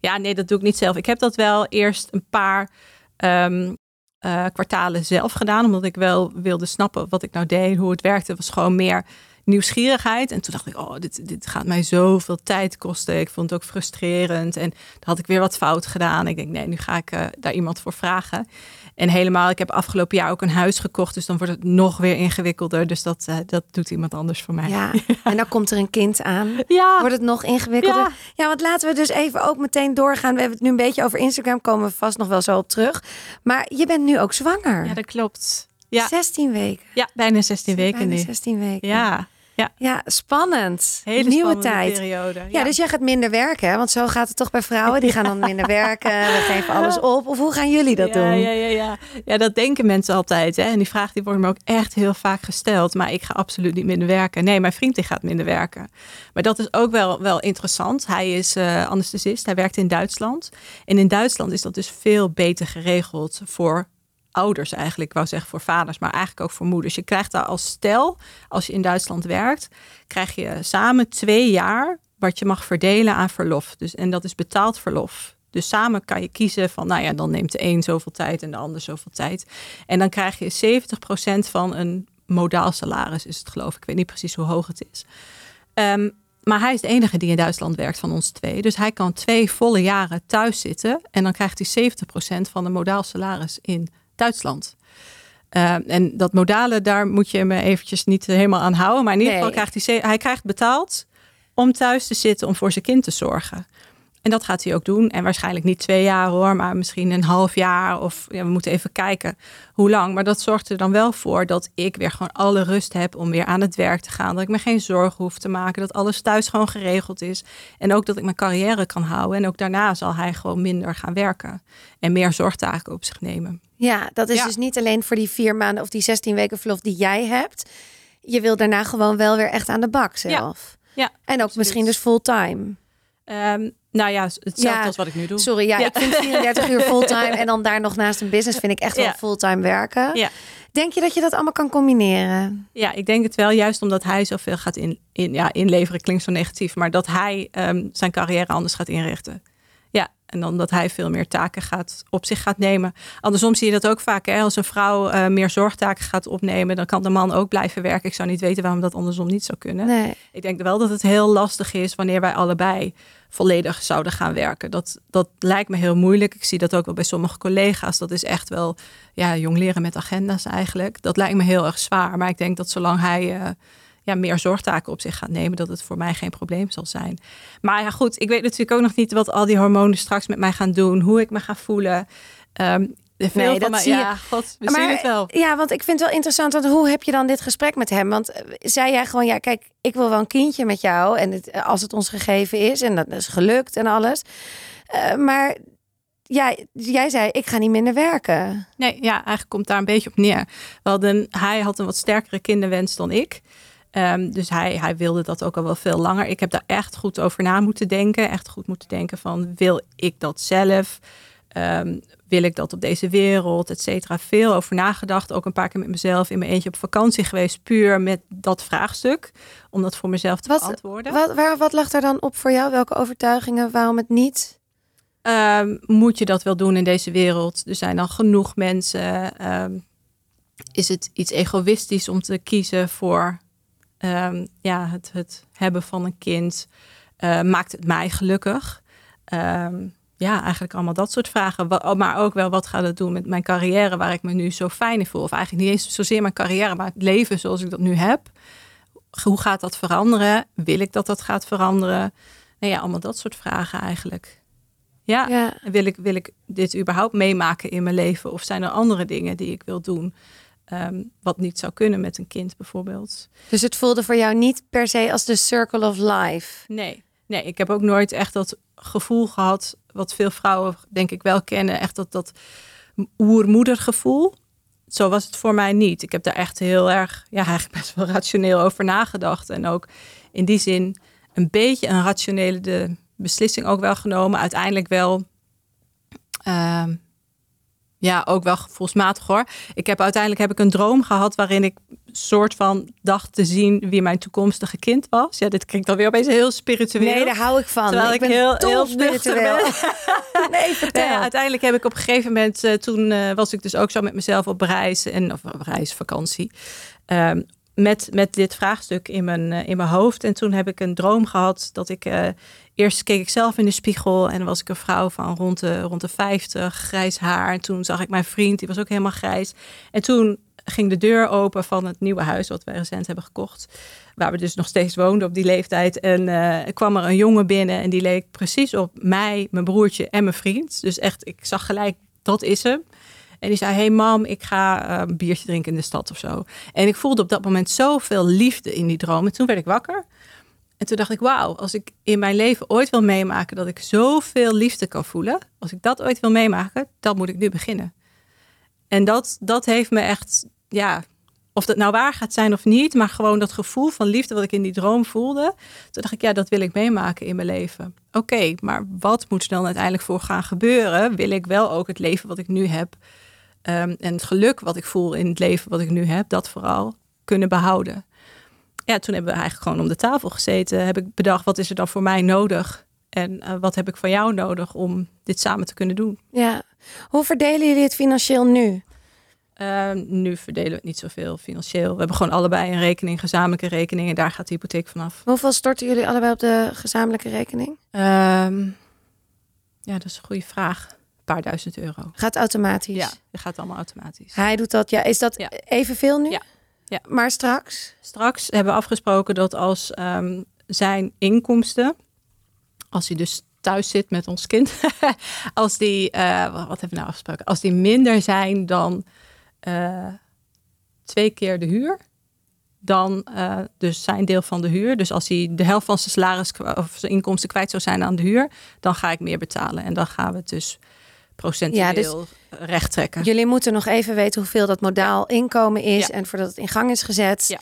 Ja. nee, dat doe ik niet zelf. Ik heb dat wel eerst een paar um, uh, kwartalen zelf gedaan. Omdat ik wel wilde snappen wat ik nou deed, hoe het werkte. Het was gewoon meer nieuwsgierigheid. En toen dacht ik, oh, dit, dit gaat mij zoveel tijd kosten. Ik vond het ook frustrerend. En dan had ik weer wat fout gedaan. Ik denk, nee, nu ga ik uh, daar iemand voor vragen. En helemaal, ik heb afgelopen jaar ook een huis gekocht. Dus dan wordt het nog weer ingewikkelder. Dus dat, uh, dat doet iemand anders voor mij. Ja, en dan komt er een kind aan. Ja. Wordt het nog ingewikkelder. Ja. ja, want laten we dus even ook meteen doorgaan. We hebben het nu een beetje over Instagram. Komen we vast nog wel zo op terug. Maar je bent nu ook zwanger. Ja, dat klopt. Ja. 16 weken. Ja, bijna 16 weken bijna nu. 16 weken. Ja. Ja, ja spannend. Hele Nieuwe tijd. periode. Ja, dus jij gaat minder werken, want zo gaat het toch bij vrouwen. Die gaan dan minder werken, we geven alles op. Of hoe gaan jullie dat ja, doen? Ja, ja, ja. ja, dat denken mensen altijd. Hè? En die vraag die wordt me ook echt heel vaak gesteld. Maar ik ga absoluut niet minder werken. Nee, mijn vriend die gaat minder werken. Maar dat is ook wel, wel interessant. Hij is uh, anesthesist, hij werkt in Duitsland. En in Duitsland is dat dus veel beter geregeld voor ouders eigenlijk. Ik wou zeggen voor vaders, maar eigenlijk ook voor moeders. Je krijgt daar als stel, als je in Duitsland werkt, krijg je samen twee jaar wat je mag verdelen aan verlof. Dus, en dat is betaald verlof. Dus samen kan je kiezen van, nou ja, dan neemt de een zoveel tijd en de ander zoveel tijd. En dan krijg je 70% van een modaal salaris, is het geloof ik. Ik weet niet precies hoe hoog het is. Um, maar hij is de enige die in Duitsland werkt van ons twee. Dus hij kan twee volle jaren thuis zitten. En dan krijgt hij 70% van de modaal salaris in Duitsland. Uh, en dat modale, daar moet je me eventjes niet helemaal aan houden. Maar in ieder geval krijgt hij, hij krijgt betaald om thuis te zitten om voor zijn kind te zorgen. En dat gaat hij ook doen. En waarschijnlijk niet twee jaar hoor, maar misschien een half jaar. Of ja, we moeten even kijken hoe lang. Maar dat zorgt er dan wel voor dat ik weer gewoon alle rust heb om weer aan het werk te gaan. Dat ik me geen zorgen hoef te maken. Dat alles thuis gewoon geregeld is. En ook dat ik mijn carrière kan houden. En ook daarna zal hij gewoon minder gaan werken. En meer zorgtaken op zich nemen. Ja, dat is ja. dus niet alleen voor die vier maanden of die 16 weken verlof die jij hebt. Je wil daarna gewoon wel weer echt aan de bak zelf. Ja. ja en ook absoluut. misschien dus fulltime. Um, nou ja, hetzelfde ja, als wat ik nu doe. Sorry, ja, ik vind 34 uur fulltime en dan daar nog naast een business vind ik echt wel fulltime werken. Ja. Denk je dat je dat allemaal kan combineren? Ja, ik denk het wel. Juist omdat hij zoveel gaat in, in, ja, inleveren, klinkt zo negatief, maar dat hij um, zijn carrière anders gaat inrichten. En dan dat hij veel meer taken gaat, op zich gaat nemen. Andersom zie je dat ook vaak. Hè? Als een vrouw uh, meer zorgtaken gaat opnemen, dan kan de man ook blijven werken. Ik zou niet weten waarom dat andersom niet zou kunnen. Nee. Ik denk wel dat het heel lastig is wanneer wij allebei volledig zouden gaan werken. Dat, dat lijkt me heel moeilijk. Ik zie dat ook wel bij sommige collega's. Dat is echt wel ja, jong leren met agenda's eigenlijk. Dat lijkt me heel erg zwaar. Maar ik denk dat zolang hij uh, ja, meer zorgtaken op zich gaat nemen, dat het voor mij geen probleem zal zijn. Maar ja, goed, ik weet natuurlijk ook nog niet wat al die hormonen straks met mij gaan doen, hoe ik me ga voelen. Um, veel nee, dat mij, zie ja, je. God, we maar, zien het wel. Ja, want ik vind het wel interessant. Want hoe heb je dan dit gesprek met hem? Want uh, zei jij gewoon, ja, kijk, ik wil wel een kindje met jou. En het, als het ons gegeven is. En dat is gelukt en alles. Uh, maar ja, jij zei, ik ga niet minder werken. Nee, ja, eigenlijk komt daar een beetje op neer. We hadden, hij had een wat sterkere kinderwens dan ik. Um, dus hij, hij wilde dat ook al wel veel langer. Ik heb daar echt goed over na moeten denken. Echt goed moeten denken van, wil ik dat zelf? Um, wil ik dat op deze wereld, et cetera. Veel over nagedacht. Ook een paar keer met mezelf in mijn eentje op vakantie geweest. Puur met dat vraagstuk. Om dat voor mezelf te wat, beantwoorden. Wat, waar, wat lag er dan op voor jou? Welke overtuigingen? Waarom het niet? Um, moet je dat wel doen in deze wereld? Er zijn dan genoeg mensen. Um, is het iets egoïstisch om te kiezen voor um, ja, het, het hebben van een kind? Uh, maakt het mij gelukkig? Um, ja, eigenlijk allemaal dat soort vragen. Maar ook wel, wat gaat het doen met mijn carrière waar ik me nu zo fijn in voel? Of eigenlijk niet eens zozeer mijn carrière, maar het leven zoals ik dat nu heb. Hoe gaat dat veranderen? Wil ik dat dat gaat veranderen? Nou ja, allemaal dat soort vragen eigenlijk. Ja, ja. Wil, ik, wil ik dit überhaupt meemaken in mijn leven? Of zijn er andere dingen die ik wil doen? Um, wat niet zou kunnen met een kind bijvoorbeeld. Dus het voelde voor jou niet per se als de circle of life? Nee, nee ik heb ook nooit echt dat gevoel gehad, wat veel vrouwen denk ik wel kennen, echt dat, dat oermoedergevoel. Zo was het voor mij niet. Ik heb daar echt heel erg, ja, eigenlijk best wel rationeel over nagedacht. En ook in die zin een beetje een rationele de beslissing ook wel genomen. Uiteindelijk wel, uh, ja, ook wel gevoelsmatig hoor. Ik heb uiteindelijk heb ik een droom gehad waarin ik soort van dacht te zien wie mijn toekomstige kind was. Ja, dit klinkt alweer opeens heel spiritueel. Nee, daar hou ik van. Terwijl ik, ben heel, heel spiritueel. Ben. nee, vertel. Ja, uiteindelijk heb ik op een gegeven moment, uh, toen uh, was ik dus ook zo met mezelf op reis en of op reis, vakantie. Um, met, met dit vraagstuk in mijn, uh, in mijn hoofd. En toen heb ik een droom gehad dat ik. Uh, eerst keek ik zelf in de spiegel en was ik een vrouw van rond de, rond de 50, grijs haar. En toen zag ik mijn vriend, die was ook helemaal grijs. En toen ging de deur open van het nieuwe huis wat wij recent hebben gekocht. Waar we dus nog steeds woonden op die leeftijd. En uh, kwam er een jongen binnen en die leek precies op mij, mijn broertje en mijn vriend. Dus echt, ik zag gelijk, dat is hem. En die zei, hey mam, ik ga eh, een biertje drinken in de stad of zo. En ik voelde op dat moment zoveel liefde in die droom. En toen werd ik wakker. En toen dacht ik, wauw, als ik in mijn leven ooit wil meemaken dat ik zoveel liefde kan voelen, als ik dat ooit wil meemaken, dan moet ik nu beginnen. En dat, dat heeft me echt, ja, of dat nou waar gaat zijn of niet, maar gewoon dat gevoel van liefde wat ik in die droom voelde. Toen dacht ik, ja, dat wil ik meemaken in mijn leven. Oké, maar wat moet er dan uiteindelijk voor gaan gebeuren? Wil ik wel ook het leven wat ik nu heb ehm, en het geluk wat ik voel in het leven wat ik nu heb, dat vooral kunnen behouden? Ja, toen hebben we eigenlijk gewoon om de tafel gezeten. Heb ik bedacht, wat is er dan voor mij nodig? En uh, wat heb ik van jou nodig om dit samen te kunnen doen? Ja. Hoe verdelen jullie het financieel nu? Uh, nu verdelen we het niet zoveel financieel. We hebben gewoon allebei een rekening, gezamenlijke rekening. En daar gaat de hypotheek vanaf. Hoeveel storten jullie allebei op de gezamenlijke rekening? Um, ja, dat is een goede vraag. Paar duizend euro. Gaat automatisch? Ja, dat gaat allemaal automatisch. Hij doet dat, ja. Is dat Ja. evenveel nu? Ja. Ja. Maar straks? Straks hebben we afgesproken dat als ehm, zijn inkomsten, als hij dus thuis zit met ons kind, als die, eh, wat hebben we nou afgesproken? Als die minder zijn dan eh, twee keer de huur, dan eh, dus zijn deel van de huur. Dus als hij de helft van zijn salaris of zijn inkomsten kwijt zou zijn aan de huur, dan ga ik meer betalen. En dan gaan we het dus procentueel recht trekken. Jullie moeten nog even weten hoeveel dat modaal inkomen is. Ja. En voordat het in gang is gezet. Ja.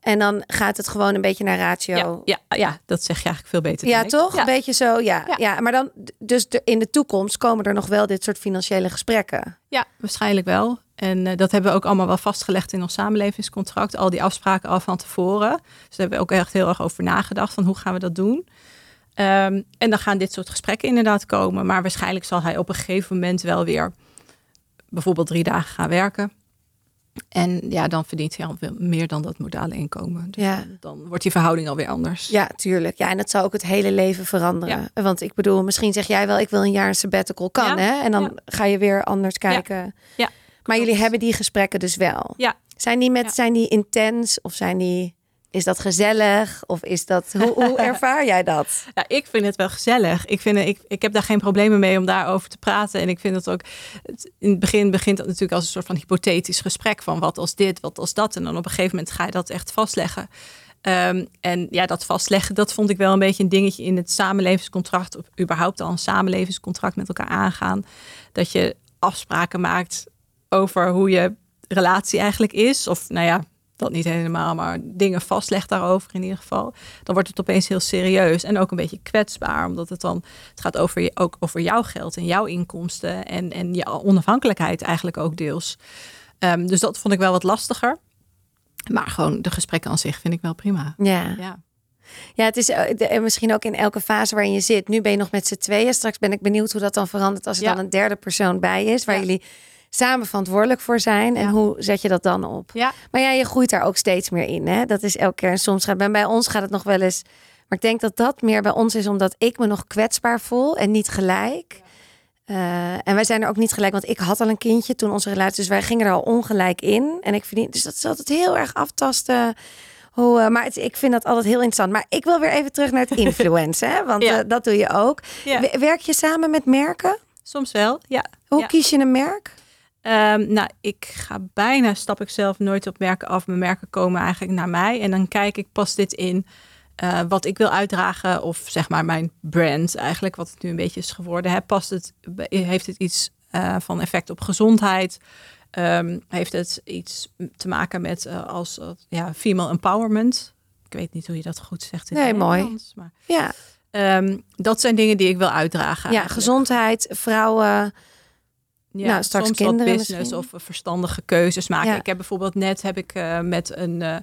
En dan gaat het gewoon een beetje naar ratio. Ja, ja, ja, dat zeg je eigenlijk veel beter. Ja, toch? Ja. Een beetje zo, ja. ja. Ja. maar dan, dus de- in de toekomst komen er nog wel dit soort financiële gesprekken. Ja, waarschijnlijk wel. En eh, dat hebben we ook allemaal wel vastgelegd in ons samenlevingscontract. Al die afspraken al van tevoren. Dus daar hebben we ook echt heel erg over nagedacht. Van hoe gaan we dat doen? Ehm, en dan gaan dit soort gesprekken inderdaad komen. Maar waarschijnlijk zal hij op een gegeven moment wel weer bijvoorbeeld drie dagen gaan werken. En ja, dan verdient hij al veel meer dan dat modale inkomen. Dus Ja. dan, wordt die verhouding alweer anders. Ja, tuurlijk. Ja, en dat zou ook het hele leven veranderen. Want ik bedoel, misschien zeg jij wel, ik wil een jaar een sabbatical. Kan, Ja, hè? En dan ja. ga je weer anders kijken. Ja, Maar jullie hebben die gesprekken dus wel. Ja. Zijn die, met, Ja. zijn die intens of zijn die... Is dat gezellig? Of is dat... Hoe, hoe ervaar jij dat? Ja, ik vind het wel gezellig. Ik, vind, ik, ik heb daar geen problemen mee om daarover te praten. En ik vind het ook. het- in het begin begint het natuurlijk als een soort van hypothetisch gesprek. Van wat als dit, wat als dat. En dan op een gegeven moment ga je dat echt vastleggen. Ehm, en ja, dat vastleggen, dat vond ik wel een beetje een dingetje in het samenlevingscontract. Of überhaupt al een samenlevingscontract met elkaar aangaan. Dat je afspraken maakt over hoe je relatie eigenlijk is. Of nou ja, dat niet helemaal, maar dingen vastlegt daarover in ieder geval. Dan wordt het opeens heel serieus en ook een beetje kwetsbaar. Omdat het dan, het gaat over, je, ook over jouw geld en jouw inkomsten. En, en je onafhankelijkheid eigenlijk ook deels. Ehm, dus dat vond ik wel wat lastiger. Maar gewoon de gesprekken aan zich vind ik wel prima. Ja. Ja. Ja, het is eh, en misschien ook in elke fase waarin je zit. Nu ben je nog met z'n tweeën. Straks ben ik benieuwd hoe dat dan verandert als er Ja. dan een derde persoon bij is. Waar Ja. jullie samen verantwoordelijk voor zijn. En Ja. hoe zet je dat dan op? Ja. Maar ja, je groeit daar ook steeds meer in. Hè? Dat is elke keer. En soms gaat bij, ons gaat het nog wel eens. Maar ik denk dat dat meer bij ons is omdat ik me nog kwetsbaar voel en niet gelijk. Eh, en wij zijn er ook niet gelijk, want ik had al een kindje toen onze relatie, dus wij gingen er al ongelijk in. En ik verdien, dus dat is altijd heel erg aftasten. Hoe, eh, maar het, ik vind dat altijd heel interessant. Maar ik wil weer even terug naar het influencen, hè? want Ja. eh, dat doe je ook. Ja. Werk je samen met merken? Soms wel, ja. Hoe Ja. kies je een merk? Ehm, nou, ik ga bijna, stap ik zelf nooit op merken af. Mijn merken komen eigenlijk naar mij. En dan kijk ik, past dit in eh, wat ik wil uitdragen? Of zeg maar mijn brand eigenlijk, wat het nu een beetje is geworden. Hè? Past het, heeft het iets eh, van effect op gezondheid? Ehm, heeft het iets te maken met eh, als ja, female empowerment? Ik weet niet hoe je dat goed zegt in Nee, het mooi. Nederlands, Maar, Ja, ehm, dat zijn dingen die ik wil uitdragen. ja eigenlijk. gezondheid, vrouwen. Ja, Nou, straks soms kinderen wat business misschien. of verstandige keuzes maken. Ja. Ik heb bijvoorbeeld net heb ik eh, met een, eh,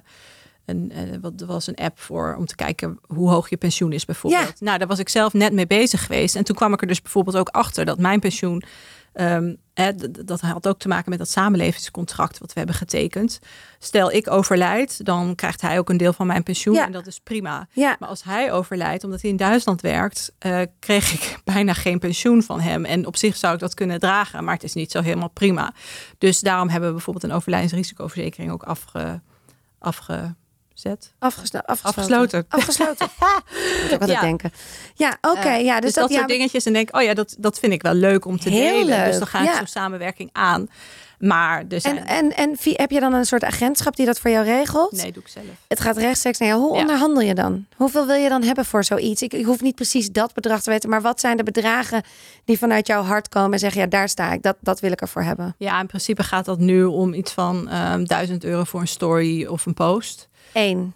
een eh, wat was een app voor om te kijken hoe hoog je pensioen is bijvoorbeeld. Ja. Nou, daar was ik zelf net mee bezig geweest en toen kwam ik er dus bijvoorbeeld ook achter dat mijn pensioen ehm, hè, dat had ook te maken met dat samenlevingscontract wat we hebben getekend. Stel ik overlijd, dan krijgt hij ook een deel van mijn pensioen Ja. en dat is prima. Ja, Maar als hij overlijdt, omdat hij in Duitsland werkt, eh, kreeg ik bijna geen pensioen van hem. En op zich zou ik dat kunnen dragen, maar het is niet zo helemaal prima. Dus daarom hebben we bijvoorbeeld een overlijdensrisicoverzekering ook afge, Afgeslo afgesloten. Afgesloten. Afgesloten. Moet ook altijd Ja. denken. Ja, oké. Eh, ja, dus, dus dat, dat, soort ja, dingetjes. En denk, oh ja, dat, dat vind ik wel leuk om te delen. Dus dan ga ik ja. zo'n samenwerking aan. Maar zijn... En, en, en heb je dan een soort agentschap die dat voor jou regelt? nee, doe ik zelf. Het gaat rechtstreeks naar jou. Hoe Ja. onderhandel je dan? Hoeveel wil je dan hebben voor zoiets? Ik, ik hoef niet precies dat bedrag te weten, maar wat zijn de bedragen die vanuit jouw hart komen en zeggen: ja, daar sta ik, dat, dat wil ik ervoor hebben? Ja, in principe gaat dat nu om iets van ehm 1000 euro voor een story of een post. Eén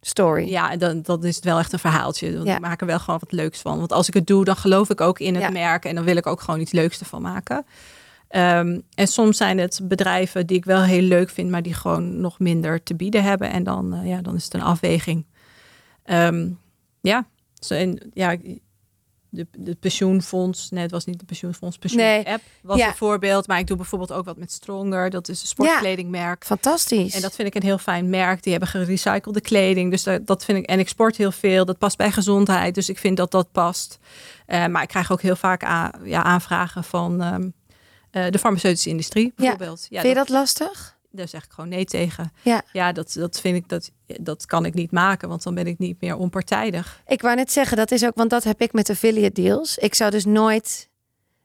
story. Ja, en dan, dat is wel echt een verhaaltje. Dan Ja. maak er wel gewoon wat leuks van. Want als ik het doe, dan geloof ik ook in het Ja. merk. En dan wil ik ook gewoon iets leuks ervan maken. Ehm, en soms zijn het bedrijven die ik wel heel leuk vind, maar die gewoon nog minder te bieden hebben. En dan, eh, ja, dan is het een afweging. Ehm, ja, zo en, ja, de, de pensioenfonds, nee, het was niet de pensioenfonds, pensioen Nee. app was Ja. een voorbeeld. Maar ik doe bijvoorbeeld ook wat met Stronger. Dat is een sportkledingmerk. Fantastisch. En dat vind ik een heel fijn merk. Die hebben gerecyclede kleding. Dus dat, dat vind ik. En ik sport heel veel. Dat past bij gezondheid. Dus ik vind dat dat past. Eh, maar ik krijg ook heel vaak ja, aanvragen van ehm, eh, de farmaceutische industrie, bijvoorbeeld. Ja, Vind je dat lastig? Daar zeg ik gewoon nee tegen. Ja. Ja, dat, dat vind ik dat, dat kan ik niet maken, want dan ben ik niet meer onpartijdig. Ik wou net zeggen, dat is ook, want dat heb ik met affiliate deals. Ik zou dus nooit.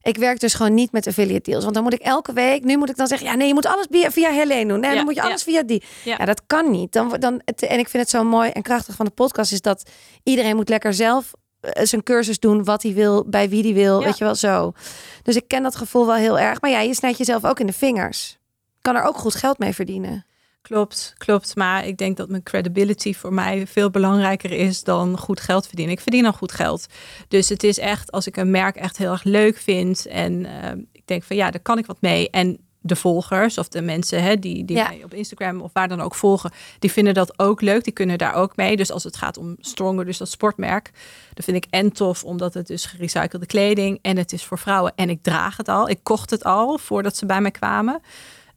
Ik werk dus gewoon niet met affiliate deals. Want dan moet ik elke week, nu moet ik dan zeggen, ja, nee, je moet alles via, via Helene doen. Nee, Ja, dan moet je ja. alles via die. Ja. Ja, dat kan niet. Dan, dan, het, en ik vind het zo mooi en krachtig van de podcast is dat iedereen moet lekker zelf eh, zijn cursus doen wat hij wil, bij wie hij wil, weet je wel zo. Dus ik ken dat gevoel wel heel erg. Maar ja, je snijdt jezelf ook in de vingers. Kan er ook goed geld mee verdienen. Klopt, klopt. Maar ik denk dat mijn credibility voor mij veel belangrijker is dan goed geld verdienen. Ik verdien al goed geld. Dus het is echt, als ik een merk echt heel erg leuk vind en eh, ik denk van ja, daar kan ik wat mee. En de volgers of de mensen hè, die, die Ja. mij op Instagram of waar dan ook volgen, die vinden dat ook leuk. Die kunnen daar ook mee. Dus als het gaat om Stronger, dus dat sportmerk, dat vind ik en tof, omdat het dus gerecyclede kleding en het is voor vrouwen. En ik draag het al. Ik kocht het al voordat ze bij mij kwamen.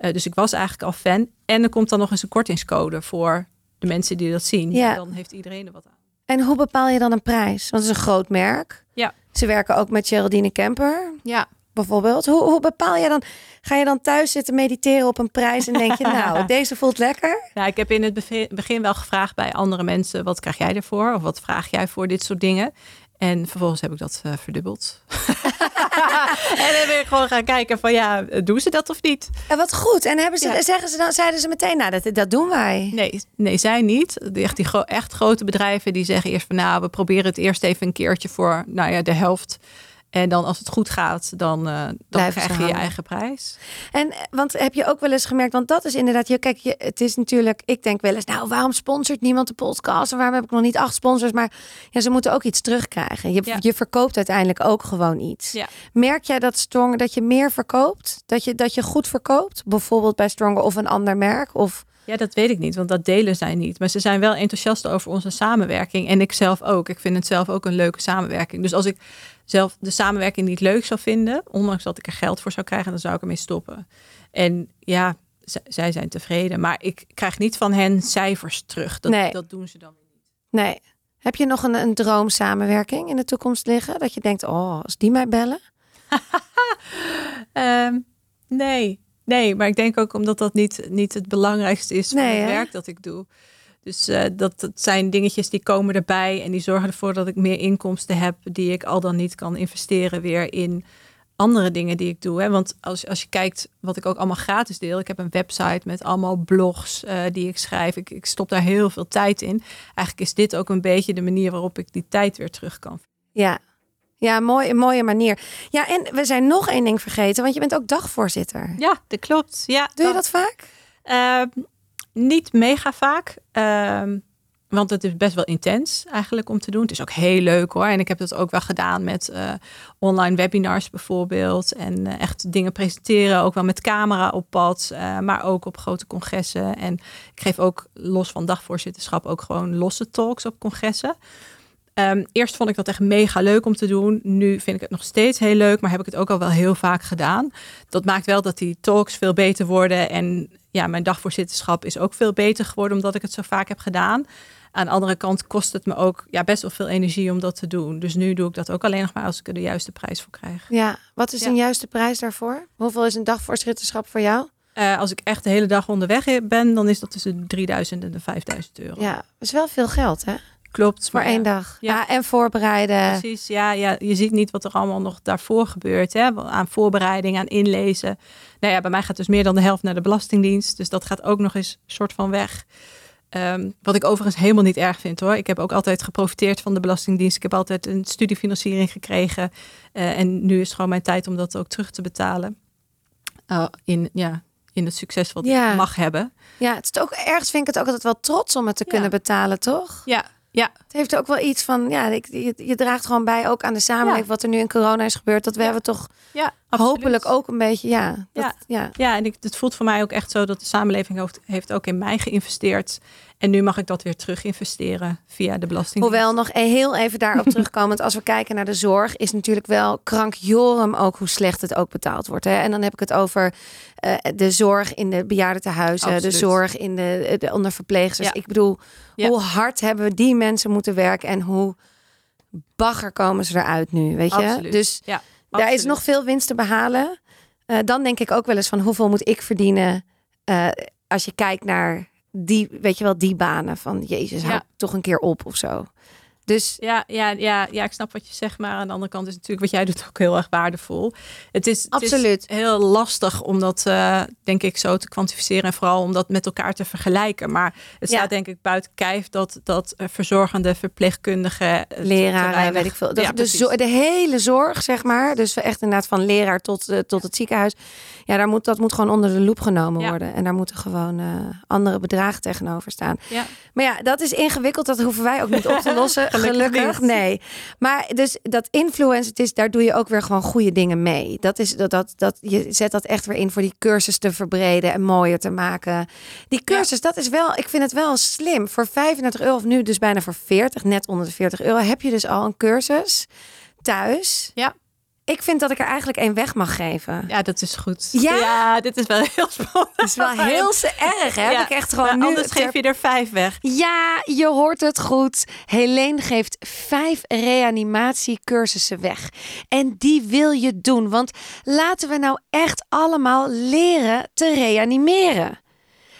Eh, dus ik was eigenlijk al fan. En er komt dan nog eens een kortingscode voor de mensen die dat zien. Ja. Dan heeft iedereen er wat aan. En hoe bepaal je dan een prijs? Want het is een groot merk. Ja. Ze werken ook met Geraldine Kemper. Ja. bijvoorbeeld. Hoe, hoe bepaal je dan? Ga je dan thuis zitten mediteren op een prijs en denk je, nou, deze voelt lekker? Nou, ik heb in het begin- begin wel gevraagd bij andere mensen: wat krijg jij ervoor? Of wat vraag jij voor dit soort dingen? En vervolgens heb ik dat eh, verdubbeld. en dan ben ik gewoon gaan kijken van ja, doen ze dat of niet? En wat goed. En hebben ze, Ja. zeggen ze dan, zeiden ze meteen, nou, dat, dat doen wij. Nee, nee, zij niet. Echt, die echt grote bedrijven die zeggen eerst van nou, we proberen het eerst even een keertje voor nou ja, de helft. En dan als het goed gaat, dan, eh, dan krijg je je eigen prijs. En eh, want heb je ook wel eens gemerkt, want dat is inderdaad, je, kijk, je, het is natuurlijk, ik denk wel eens, nou, waarom sponsort niemand de podcast? En waarom heb ik nog niet acht sponsors? Maar ja, ze moeten ook iets terugkrijgen. Je, Ja. je verkoopt uiteindelijk ook gewoon iets. Ja. Merk jij dat Stronger, dat je meer verkoopt? Dat je, dat je goed verkoopt? Bijvoorbeeld bij Stronger of een ander merk? Of Ja, dat weet ik niet, want dat delen zij niet. Maar ze zijn wel enthousiast over onze samenwerking. En ik zelf ook. Ik vind het zelf ook een leuke samenwerking. Dus als ik zelf de samenwerking niet leuk zou vinden, ondanks dat ik er geld voor zou krijgen, dan zou ik ermee stoppen. En ja, zij zijn tevreden. Maar ik krijg niet van hen cijfers terug. Dat, Nee. dat doen ze dan. nee. Heb je nog een, een droom samenwerking in de toekomst liggen? Dat je denkt, oh, als die mij bellen? Ehm, nee, nee, maar ik denk ook omdat dat niet, niet het belangrijkste is Nee, van het hè? werk dat ik doe. Dus eh, dat, dat zijn dingetjes die komen erbij en die zorgen ervoor dat ik meer inkomsten heb die ik al dan niet kan investeren weer in andere dingen die ik doe. Hè? Want als, als je kijkt wat ik ook allemaal gratis deel, ik heb een website met allemaal blogs eh, die ik schrijf. Ik, ik stop daar heel veel tijd in. Eigenlijk is dit ook een beetje de manier waarop ik die tijd weer terug kan. Ja. Ja, mooi, een mooie manier. Ja, en we zijn nog één ding vergeten, want je bent ook dagvoorzitter. Ja, dat klopt. Ja, Doe je dat vaak? Ehm, niet mega vaak. Ehm, want het is best wel intens eigenlijk om te doen. Het is ook heel leuk hoor. En ik heb dat ook wel gedaan met eh, online webinars bijvoorbeeld. En eh, echt dingen presenteren. Ook wel met camera op pad. eh, maar ook op grote congressen. En ik geef ook los van dagvoorzitterschap ook gewoon losse talks op congressen. Ehm, eerst vond ik dat echt mega leuk om te doen. Nu vind ik het nog steeds heel leuk, maar heb ik het ook al wel heel vaak gedaan. Dat maakt wel dat die talks veel beter worden. En ja, mijn dagvoorzitterschap is ook veel beter geworden omdat ik het zo vaak heb gedaan. Aan de andere kant kost het me ook ja, best wel veel energie om dat te doen. Dus nu doe ik dat ook alleen nog maar als ik er de juiste prijs voor krijg. Ja. Wat is Ja. een juiste prijs daarvoor? Hoeveel is een dagvoorzitterschap voor jou? Eh, als ik echt de hele dag onderweg ben, dan is dat tussen de 3000 en de 5000 euro. Ja, dat is wel veel geld, hè? Klopt. Voor maar één ja. dag. Ja. Ja, en voorbereiden. Precies, ja, ja, je ziet niet wat er allemaal nog daarvoor gebeurt. Hè? Aan voorbereiding, aan inlezen. Nou ja, bij mij gaat dus meer dan de helft naar de Belastingdienst. Dus dat gaat ook nog eens soort van weg. Ehm, wat ik overigens helemaal niet erg vind hoor. Ik heb ook altijd geprofiteerd van de Belastingdienst. Ik heb altijd een studiefinanciering gekregen. Eh, en nu is het gewoon mijn tijd om dat ook terug te betalen. Uh, in, ja, in het succes wat Ja. ik mag hebben. Ja, het is ook ergens vind ik het ook altijd wel trots om het te Ja. kunnen betalen, toch? Ja, ja, Het heeft ook wel iets van, ja, je, je draagt gewoon bij ook aan de samenleving Ja. wat er nu in corona is gebeurd. Dat we Ja. hebben toch ja hopelijk ook een beetje, ja. Dat, Ja. ja. Ja, en ik, het voelt voor mij ook echt zo dat de samenleving heeft, heeft ook in mij geïnvesteerd. En nu mag ik dat weer terug investeren via de belasting. Hoewel nog e- heel even daarop terugkomend, als we kijken naar de zorg, is natuurlijk wel krankjorum ook hoe slecht het ook betaald wordt. Hè? En dan heb ik het over eh, de zorg in de bejaardentehuizen, de Absoluut. zorg in de, de onder verpleegsters. Ja. Ik bedoel, Ja. hoe hard hebben we die mensen moeten werken en hoe bagger komen ze eruit nu, weet je? Absoluut. Dus Ja, daar is nog veel winst te behalen. Eh, dan denk ik ook wel eens van hoeveel moet ik verdienen eh, als je kijkt naar die, weet je wel, die banen van Jezus, Ja. toch een keer op of zo. Dus Ja, ja, ja, ja, ik snap wat je zegt, maar aan de andere kant is natuurlijk wat jij doet ook heel erg waardevol. Het is, het is Absoluut. heel lastig om dat, eh, denk ik, zo te kwantificeren en vooral om dat met elkaar te vergelijken. Maar het Ja. staat denk ik buiten kijf dat, dat eh, verzorgende verpleegkundigen, eh, leraren, weet ik veel. De, Ja, de, precies. zo- de hele zorg, zeg maar. Dus echt inderdaad van leraar tot, tot het ziekenhuis. Ja, daar moet, dat moet gewoon onder de loep genomen worden. En daar moeten gewoon andere bedragen tegenover staan. Ja. Maar ja, dat is ingewikkeld. Dat hoeven wij ook niet op te lossen. Gelukkig nee. Maar dus dat influence, het is, daar doe je ook weer gewoon goede dingen mee. Dat is dat, dat, dat je zet dat echt weer in voor die cursus te verbreden en mooier te maken. Die cursus, dat is wel, ik vind het wel slim. Voor 35 euro of nu dus bijna voor 40, net onder de 40 euro, heb je dus al een cursus thuis. Ja. Ik vind dat ik er eigenlijk één weg mag geven. Ja, dat is goed. Ja? dit is wel heel spannend. Dat is wel heel erg, hè? Ja, ik echt gewoon nu anders ter- geef je er vijf weg. Ja, je hoort het goed. Helene geeft vijf reanimatiecursussen weg. En die wil je doen. Want laten we nou echt allemaal leren te reanimeren.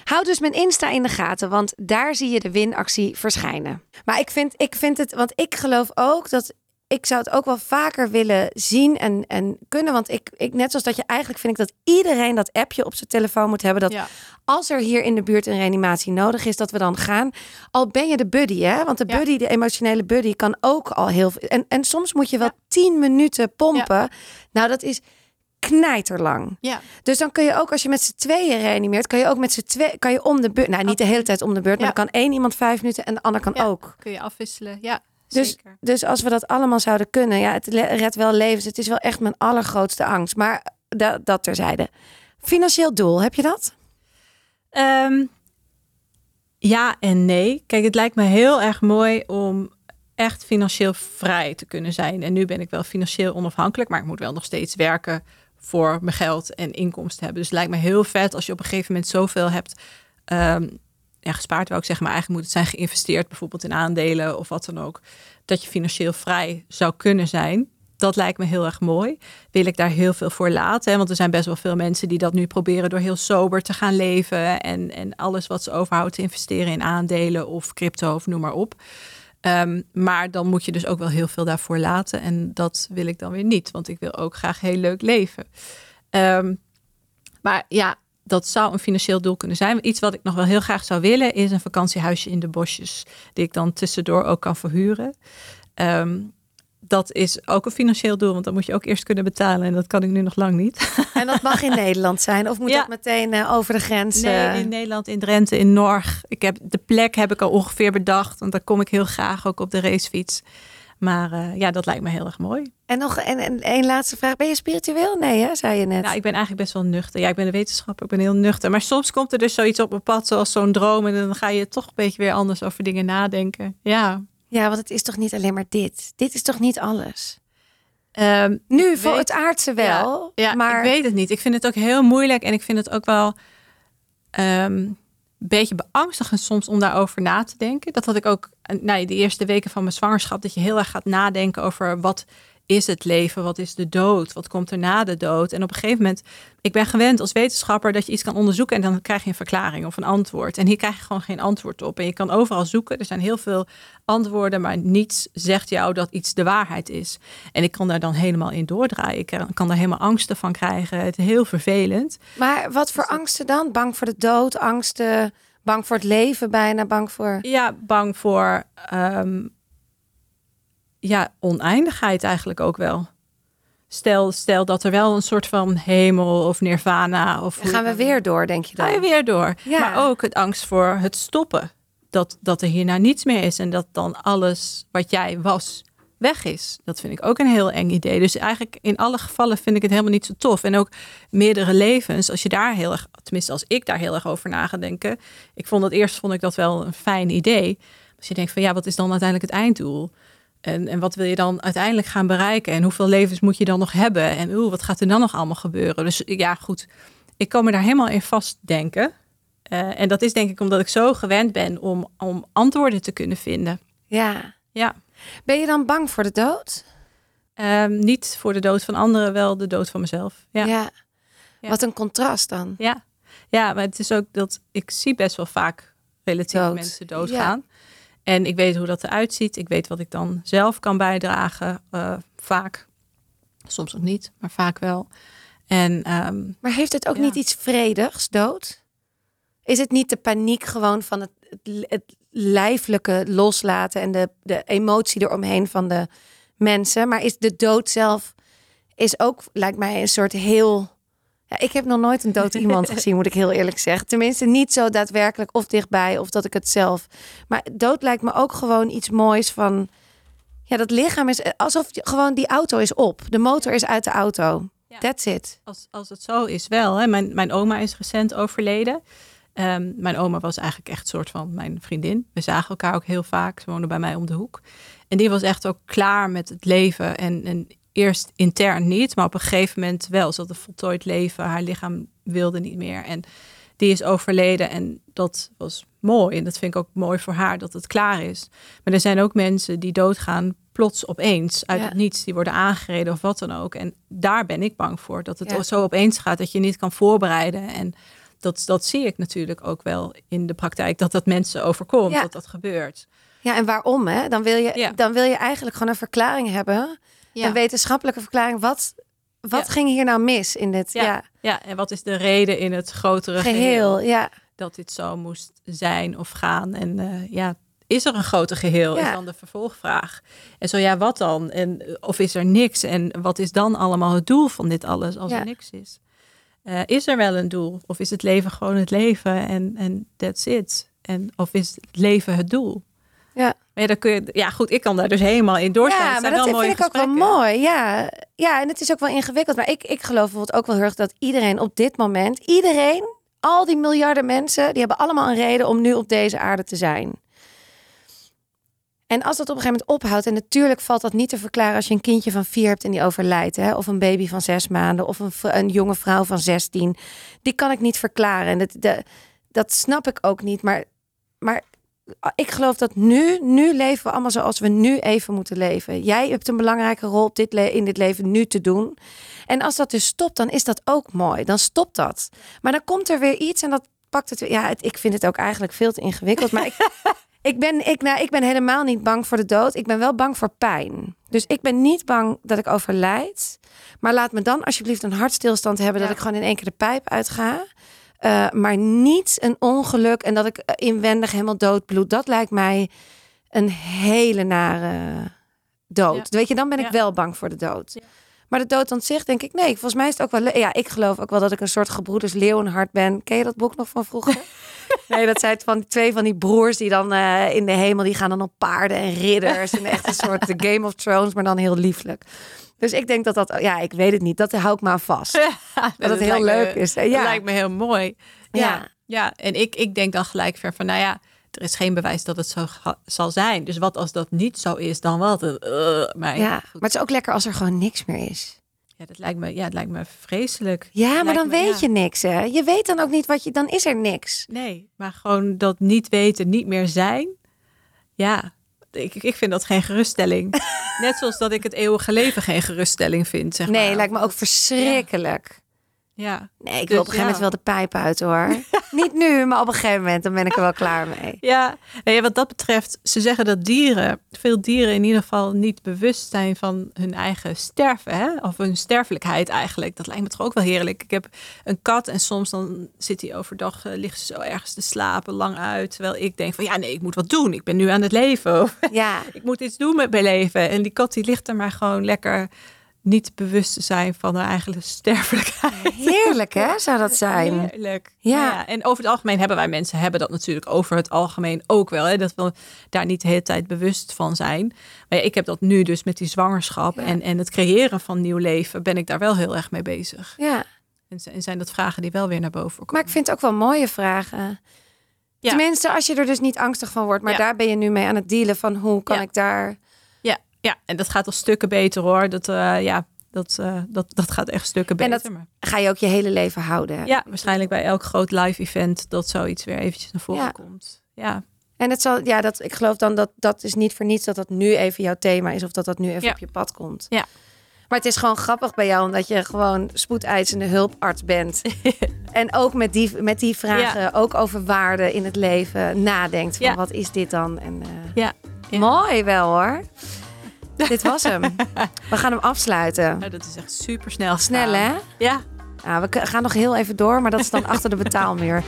Houd dus mijn Insta in de gaten, want daar zie je de winactie verschijnen. Maar ik vind, ik vind het, want ik geloof ook dat ik zou het ook wel vaker willen zien en, en kunnen. Want ik, ik, net zoals dat je eigenlijk vind ik dat iedereen dat appje op zijn telefoon moet hebben. Dat Ja. als er hier in de buurt een reanimatie nodig is, dat we dan gaan. Al ben je de buddy, hè? Want de Ja. buddy, de emotionele buddy, kan ook al heel veel. En, en soms moet je wel tien minuten pompen. Nou, dat is knijterlang. Ja. Dus dan kun je ook, als je met z'n tweeën reanimeert, kan je ook met z'n twee, kan je om de beurt. Nou, niet de hele tijd om de beurt, maar Ja. dan kan één iemand vijf minuten en de ander kan Ja. ook. Kun je afwisselen. Ja, Dus, zeker. dus als we dat allemaal zouden kunnen, ja, het redt wel levens. Het is wel echt mijn allergrootste angst. Maar dat, dat terzijde. Financieel doel, heb je dat? Ehm, ja en nee. Kijk, het lijkt me heel erg mooi om echt financieel vrij te kunnen zijn. En nu ben ik wel financieel onafhankelijk, maar ik moet wel nog steeds werken voor mijn geld en inkomsten hebben. Dus het lijkt me heel vet als je op een gegeven moment zoveel hebt ehm, ja, gespaard, wou ik zeggen, maar eigenlijk moet het zijn geïnvesteerd, bijvoorbeeld in aandelen of wat dan ook, dat je financieel vrij zou kunnen zijn. Dat lijkt me heel erg mooi. Wil ik daar heel veel voor laten? Hè? Want er zijn best wel veel mensen die dat nu proberen door heel sober te gaan leven en, en alles wat ze overhoudt te investeren in aandelen of crypto of noem maar op. Ehm, maar dan moet je dus ook wel heel veel daarvoor laten. En dat wil ik dan weer niet, want ik wil ook graag heel leuk leven. Ehm, maar ja, dat zou een financieel doel kunnen zijn. Iets wat ik nog wel heel graag zou willen, is een vakantiehuisje in de bosjes. Die ik dan tussendoor ook kan verhuren. Ehm, dat is ook een financieel doel, want dan moet je ook eerst kunnen betalen. En dat kan ik nu nog lang niet. En dat mag in Nederland zijn? Of moet Ja. dat meteen eh, over de grens? Nee, eh? in Nederland, in Drenthe, in Norg. Ik heb, de plek heb ik al ongeveer bedacht, want daar kom ik heel graag ook op de racefiets. Maar eh, ja, dat lijkt me heel erg mooi. En nog en, en één laatste vraag. Ben je spiritueel? Nee, hè, zei je net. Nou, ik ben eigenlijk best wel nuchter. Ja, ik ben een wetenschapper, ik ben heel nuchter. Maar soms komt er dus zoiets op mijn pad, zoals zo'n droom. En dan ga je toch een beetje weer anders over dingen nadenken. Ja. Ja, want het is toch niet alleen maar dit? Dit is toch niet alles? Ehm, Nu, voor het aardse wel. Ja, maar ik weet het niet. Ik vind het ook heel moeilijk. En ik vind het ook wel ehm, een beetje beangstigend soms om daarover na te denken. Dat had ik ook, eh, nou, de eerste weken van mijn zwangerschap. Dat je heel erg gaat nadenken over wat is het leven? Wat is de dood? Wat komt er na de dood? En op een gegeven moment, ik ben gewend als wetenschapper dat je iets kan onderzoeken en dan krijg je een verklaring of een antwoord. En hier krijg je gewoon geen antwoord op. En je kan overal zoeken. Er zijn heel veel antwoorden, maar niets zegt jou dat iets de waarheid is. En ik kan daar dan helemaal in doordraaien. Ik kan daar helemaal angsten van krijgen. Het is heel vervelend. Maar wat voor angsten dan? Bang voor de dood, angsten, bang voor het leven bijna, bang voor. Ja, bang voor. ehm, ja, oneindigheid eigenlijk ook wel. Stel, stel dat er wel een soort van hemel of nirvana of Dan gaan we weer door, denk je dan? ga je weer door. Ja. Maar ook het angst voor het stoppen. Dat, dat er hierna niets meer is en dat dan alles wat jij was weg is. Dat vind ik ook een heel eng idee. Dus eigenlijk in alle gevallen vind ik het helemaal niet zo tof. En ook meerdere levens, als je daar heel erg, tenminste als ik daar heel erg over na ga denken. Ik vond het eerst vond ik dat wel een fijn idee. Als je denkt van ja, wat is dan uiteindelijk het einddoel? En, en wat wil je dan uiteindelijk gaan bereiken? En hoeveel levens moet je dan nog hebben? En oeh, wat gaat er dan nog allemaal gebeuren? Dus ja, goed. Ik kan me daar helemaal in vastdenken. Eh en dat is denk ik omdat ik zo gewend ben om, om antwoorden te kunnen vinden. Ja. Ja. Ben je dan bang voor de dood? Ehm, niet voor de dood van anderen, wel de dood van mezelf. Ja. ja. Ja. Wat een contrast dan. Ja. maar het is ook dat ik zie best wel vaak relatief Dood. mensen doodgaan. En ik weet hoe dat eruit ziet. Ik weet wat ik dan zelf kan bijdragen. eh, vaak. Soms nog niet, maar vaak wel. En ehm, Maar heeft het ook Ja. niet iets vredigs, dood? Is het niet de paniek gewoon van het, het, het lijfelijke loslaten en de, de emotie eromheen van de mensen? Maar is de dood zelf is ook, lijkt mij, een soort heel. Ja, ik heb nog nooit een dood iemand gezien, moet ik heel eerlijk zeggen. Tenminste, niet zo daadwerkelijk of dichtbij of dat ik het zelf. Maar dood lijkt me ook gewoon iets moois van. Ja, dat lichaam is alsof je- gewoon die auto is op. De motor is uit de auto. Ja. That's it. als, als het zo is wel. Hè. Mijn, mijn oma is recent overleden. Ehm, mijn oma was eigenlijk echt een soort van mijn vriendin. We zagen elkaar ook heel vaak. Ze woonde bij mij om de hoek. En die was echt ook klaar met het leven. En, en eerst intern niet, maar op een gegeven moment wel. Ze had een voltooid leven. Haar lichaam wilde niet meer. En die is overleden. En dat was mooi. En dat vind ik ook mooi voor haar dat het klaar is. Maar er zijn ook mensen die doodgaan plots opeens uit Ja. het niets. Die worden aangereden of wat dan ook. En daar ben ik bang voor. Dat het Ja. zo opeens gaat dat je niet kan voorbereiden. En dat, dat zie ik natuurlijk ook wel in de praktijk. Dat dat mensen overkomt, Ja. dat dat gebeurt. Ja, en waarom? Hè? Dan, wil je, dan wil je eigenlijk gewoon een verklaring hebben. Een wetenschappelijke verklaring. Wat, wat Ja. ging hier nou mis in dit Ja. ja. Ja, en wat is de reden in het grotere geheel, geheel? Ja. dat dit zo moest zijn of gaan? En eh, ja, is er een groter geheel? Is dan de vervolgvraag. En zo ja, wat dan? En eh, of is er niks? En wat is dan allemaal het doel van dit alles als er niks is? Eh, is er wel een doel? Of is het leven gewoon het leven en en that's it? En of is het leven het doel? Ja. Maar ja, dan kun je, ja, goed, ik kan daar dus helemaal in doorstaan. Ja, Het maar dat vind ik ook wel mooi. Ja. ja, en het is ook wel ingewikkeld. Maar ik, ik geloof bijvoorbeeld ook wel heel erg dat iedereen op dit moment, iedereen, al die miljarden mensen, die hebben allemaal een reden om nu op deze aarde te zijn. En als dat op een gegeven moment ophoudt, en natuurlijk valt dat niet te verklaren als je een kindje van vier hebt en die overlijdt, hè, of een baby van zes maanden, of een, een jonge vrouw van zestien, die kan ik niet verklaren. En dat, de, dat snap ik ook niet. Maar, maar ik geloof dat nu, nu leven we allemaal zoals we nu even moeten leven. Jij hebt een belangrijke rol op dit in dit leven nu te doen. En als dat dus stopt, dan is dat ook mooi. Dan stopt dat. Maar dan komt er weer iets en dat pakt het weer. Ja, het, ik vind het ook eigenlijk veel te ingewikkeld. Maar ik, ik, ben, ik, nou, ik ben helemaal niet bang voor de dood. Ik ben wel bang voor pijn. Dus ik ben niet bang dat ik overlijd. Maar laat me dan alsjeblieft een hartstilstand hebben. Ja. Dat ik gewoon in één keer de pijp uitga. Eh, maar niet een ongeluk en dat ik eh, inwendig helemaal doodbloed. Dat lijkt mij een hele nare dood. Weet je, dan ben ik Ja. wel bang voor de dood. Ja. Maar de dood aan zich denk ik, nee, volgens mij is het ook wel... Ja, ik geloof ook wel dat ik een soort gebroeders leeuwenhart ben. Ken je dat boek nog van vroeger? nee, dat zijn van twee van die broers die dan eh, in de hemel... die gaan dan op paarden en ridders. En echt een soort Game of Thrones, maar dan heel lieflijk. Dus ik denk dat dat... Ja, ik weet het niet. Dat hou ik maar vast. Ja, dat het heel me- leuk is. Dat Ja. lijkt me heel mooi. Ja, Ja. ja. en ik, ik denk dan gelijk ver van, nou ja, er is geen bewijs dat het zo zal zijn. Dus wat als dat niet zo is, dan wat? Uh, maar Ja, goed. maar het is ook lekker als er gewoon niks meer is. ja, dat lijkt me, ja, het lijkt me vreselijk. Ja, maar dan me- weet ja. je niks, hè? Je weet dan ook niet wat je... Dan is er niks. Nee, maar gewoon dat niet weten, niet meer zijn. Ja, ik, ik vind dat geen geruststelling. Net zoals dat ik het eeuwige leven geen geruststelling vind. Zeg nee, maar. lijkt me ook verschrikkelijk. Ja. Nee, ik Dus wil op een gegeven moment ja. wel de pijp uit hoor. Niet nu, maar op een gegeven moment dan ben ik er wel klaar mee. Ja, nee, wat dat betreft, ze zeggen dat dieren, veel dieren in ieder geval niet bewust zijn van hun eigen sterven, hè? of hun sterfelijkheid eigenlijk. Dat lijkt me toch ook wel heerlijk. Ik heb een kat en soms dan zit hij overdag, eh, ligt ze zo ergens te slapen, lang uit. Terwijl ik denk van ja, nee, ik moet wat doen. Ik ben nu aan het leven. Of Ja, ik moet iets doen met mijn leven. En die kat die ligt er maar gewoon lekker niet bewust te zijn van haar eigen sterfelijkheid. heerlijk hè, zou dat zijn. Heerlijk. Ja. Ja. En over het algemeen hebben wij mensen hebben dat natuurlijk over het algemeen ook wel. Hè, dat we daar niet de hele tijd bewust van zijn. Maar ja, ik heb dat nu dus met die zwangerschap Ja. en, en het creëren van nieuw leven ben ik daar wel heel erg mee bezig. Ja, En zijn dat vragen die wel weer naar boven komen. maar ik vind het ook wel mooie vragen. Tenminste, als je er dus niet angstig van wordt. Maar daar ben je nu mee aan het dealen van hoe kan ik daar... Ja, en dat gaat al stukken beter hoor. Dat, eh, ja, dat, eh, dat, dat gaat echt stukken En beter. dat- maar- Ga je ook je hele leven houden. ja, waarschijnlijk bij elk groot live event dat zoiets weer eventjes naar voren Ja. komt. Ja, En het zal, ja, dat, ik geloof dan dat dat is niet voor niets dat dat nu even jouw thema is. Of dat dat nu even Ja. op je pad komt. Ja. Maar het is gewoon grappig bij jou, omdat je gewoon spoedeisende hulparts bent. en ook met die, met die vragen, ook over waarden in het leven, nadenkt van Ja. wat is dit dan? En, eh. Ja. Mooi wel hoor. dit was hem. We gaan hem afsluiten. Nou, dat is echt super snel. Snel hè? Ja. Nou, we gaan nog heel even door, maar dat is dan achter de betaalmuur.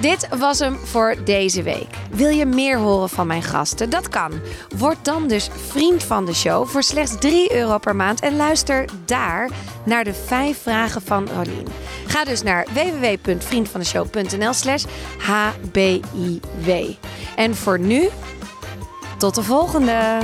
Dit was hem voor deze week. Wil je meer horen van mijn gasten? Dat kan. Word dan dus vriend van de show voor slechts 3 euro per maand en luister daar naar de 5 vragen van Rolien. Ga dus naar www.vriendvandeshow.nl slash hbiw. En voor nu, tot de volgende!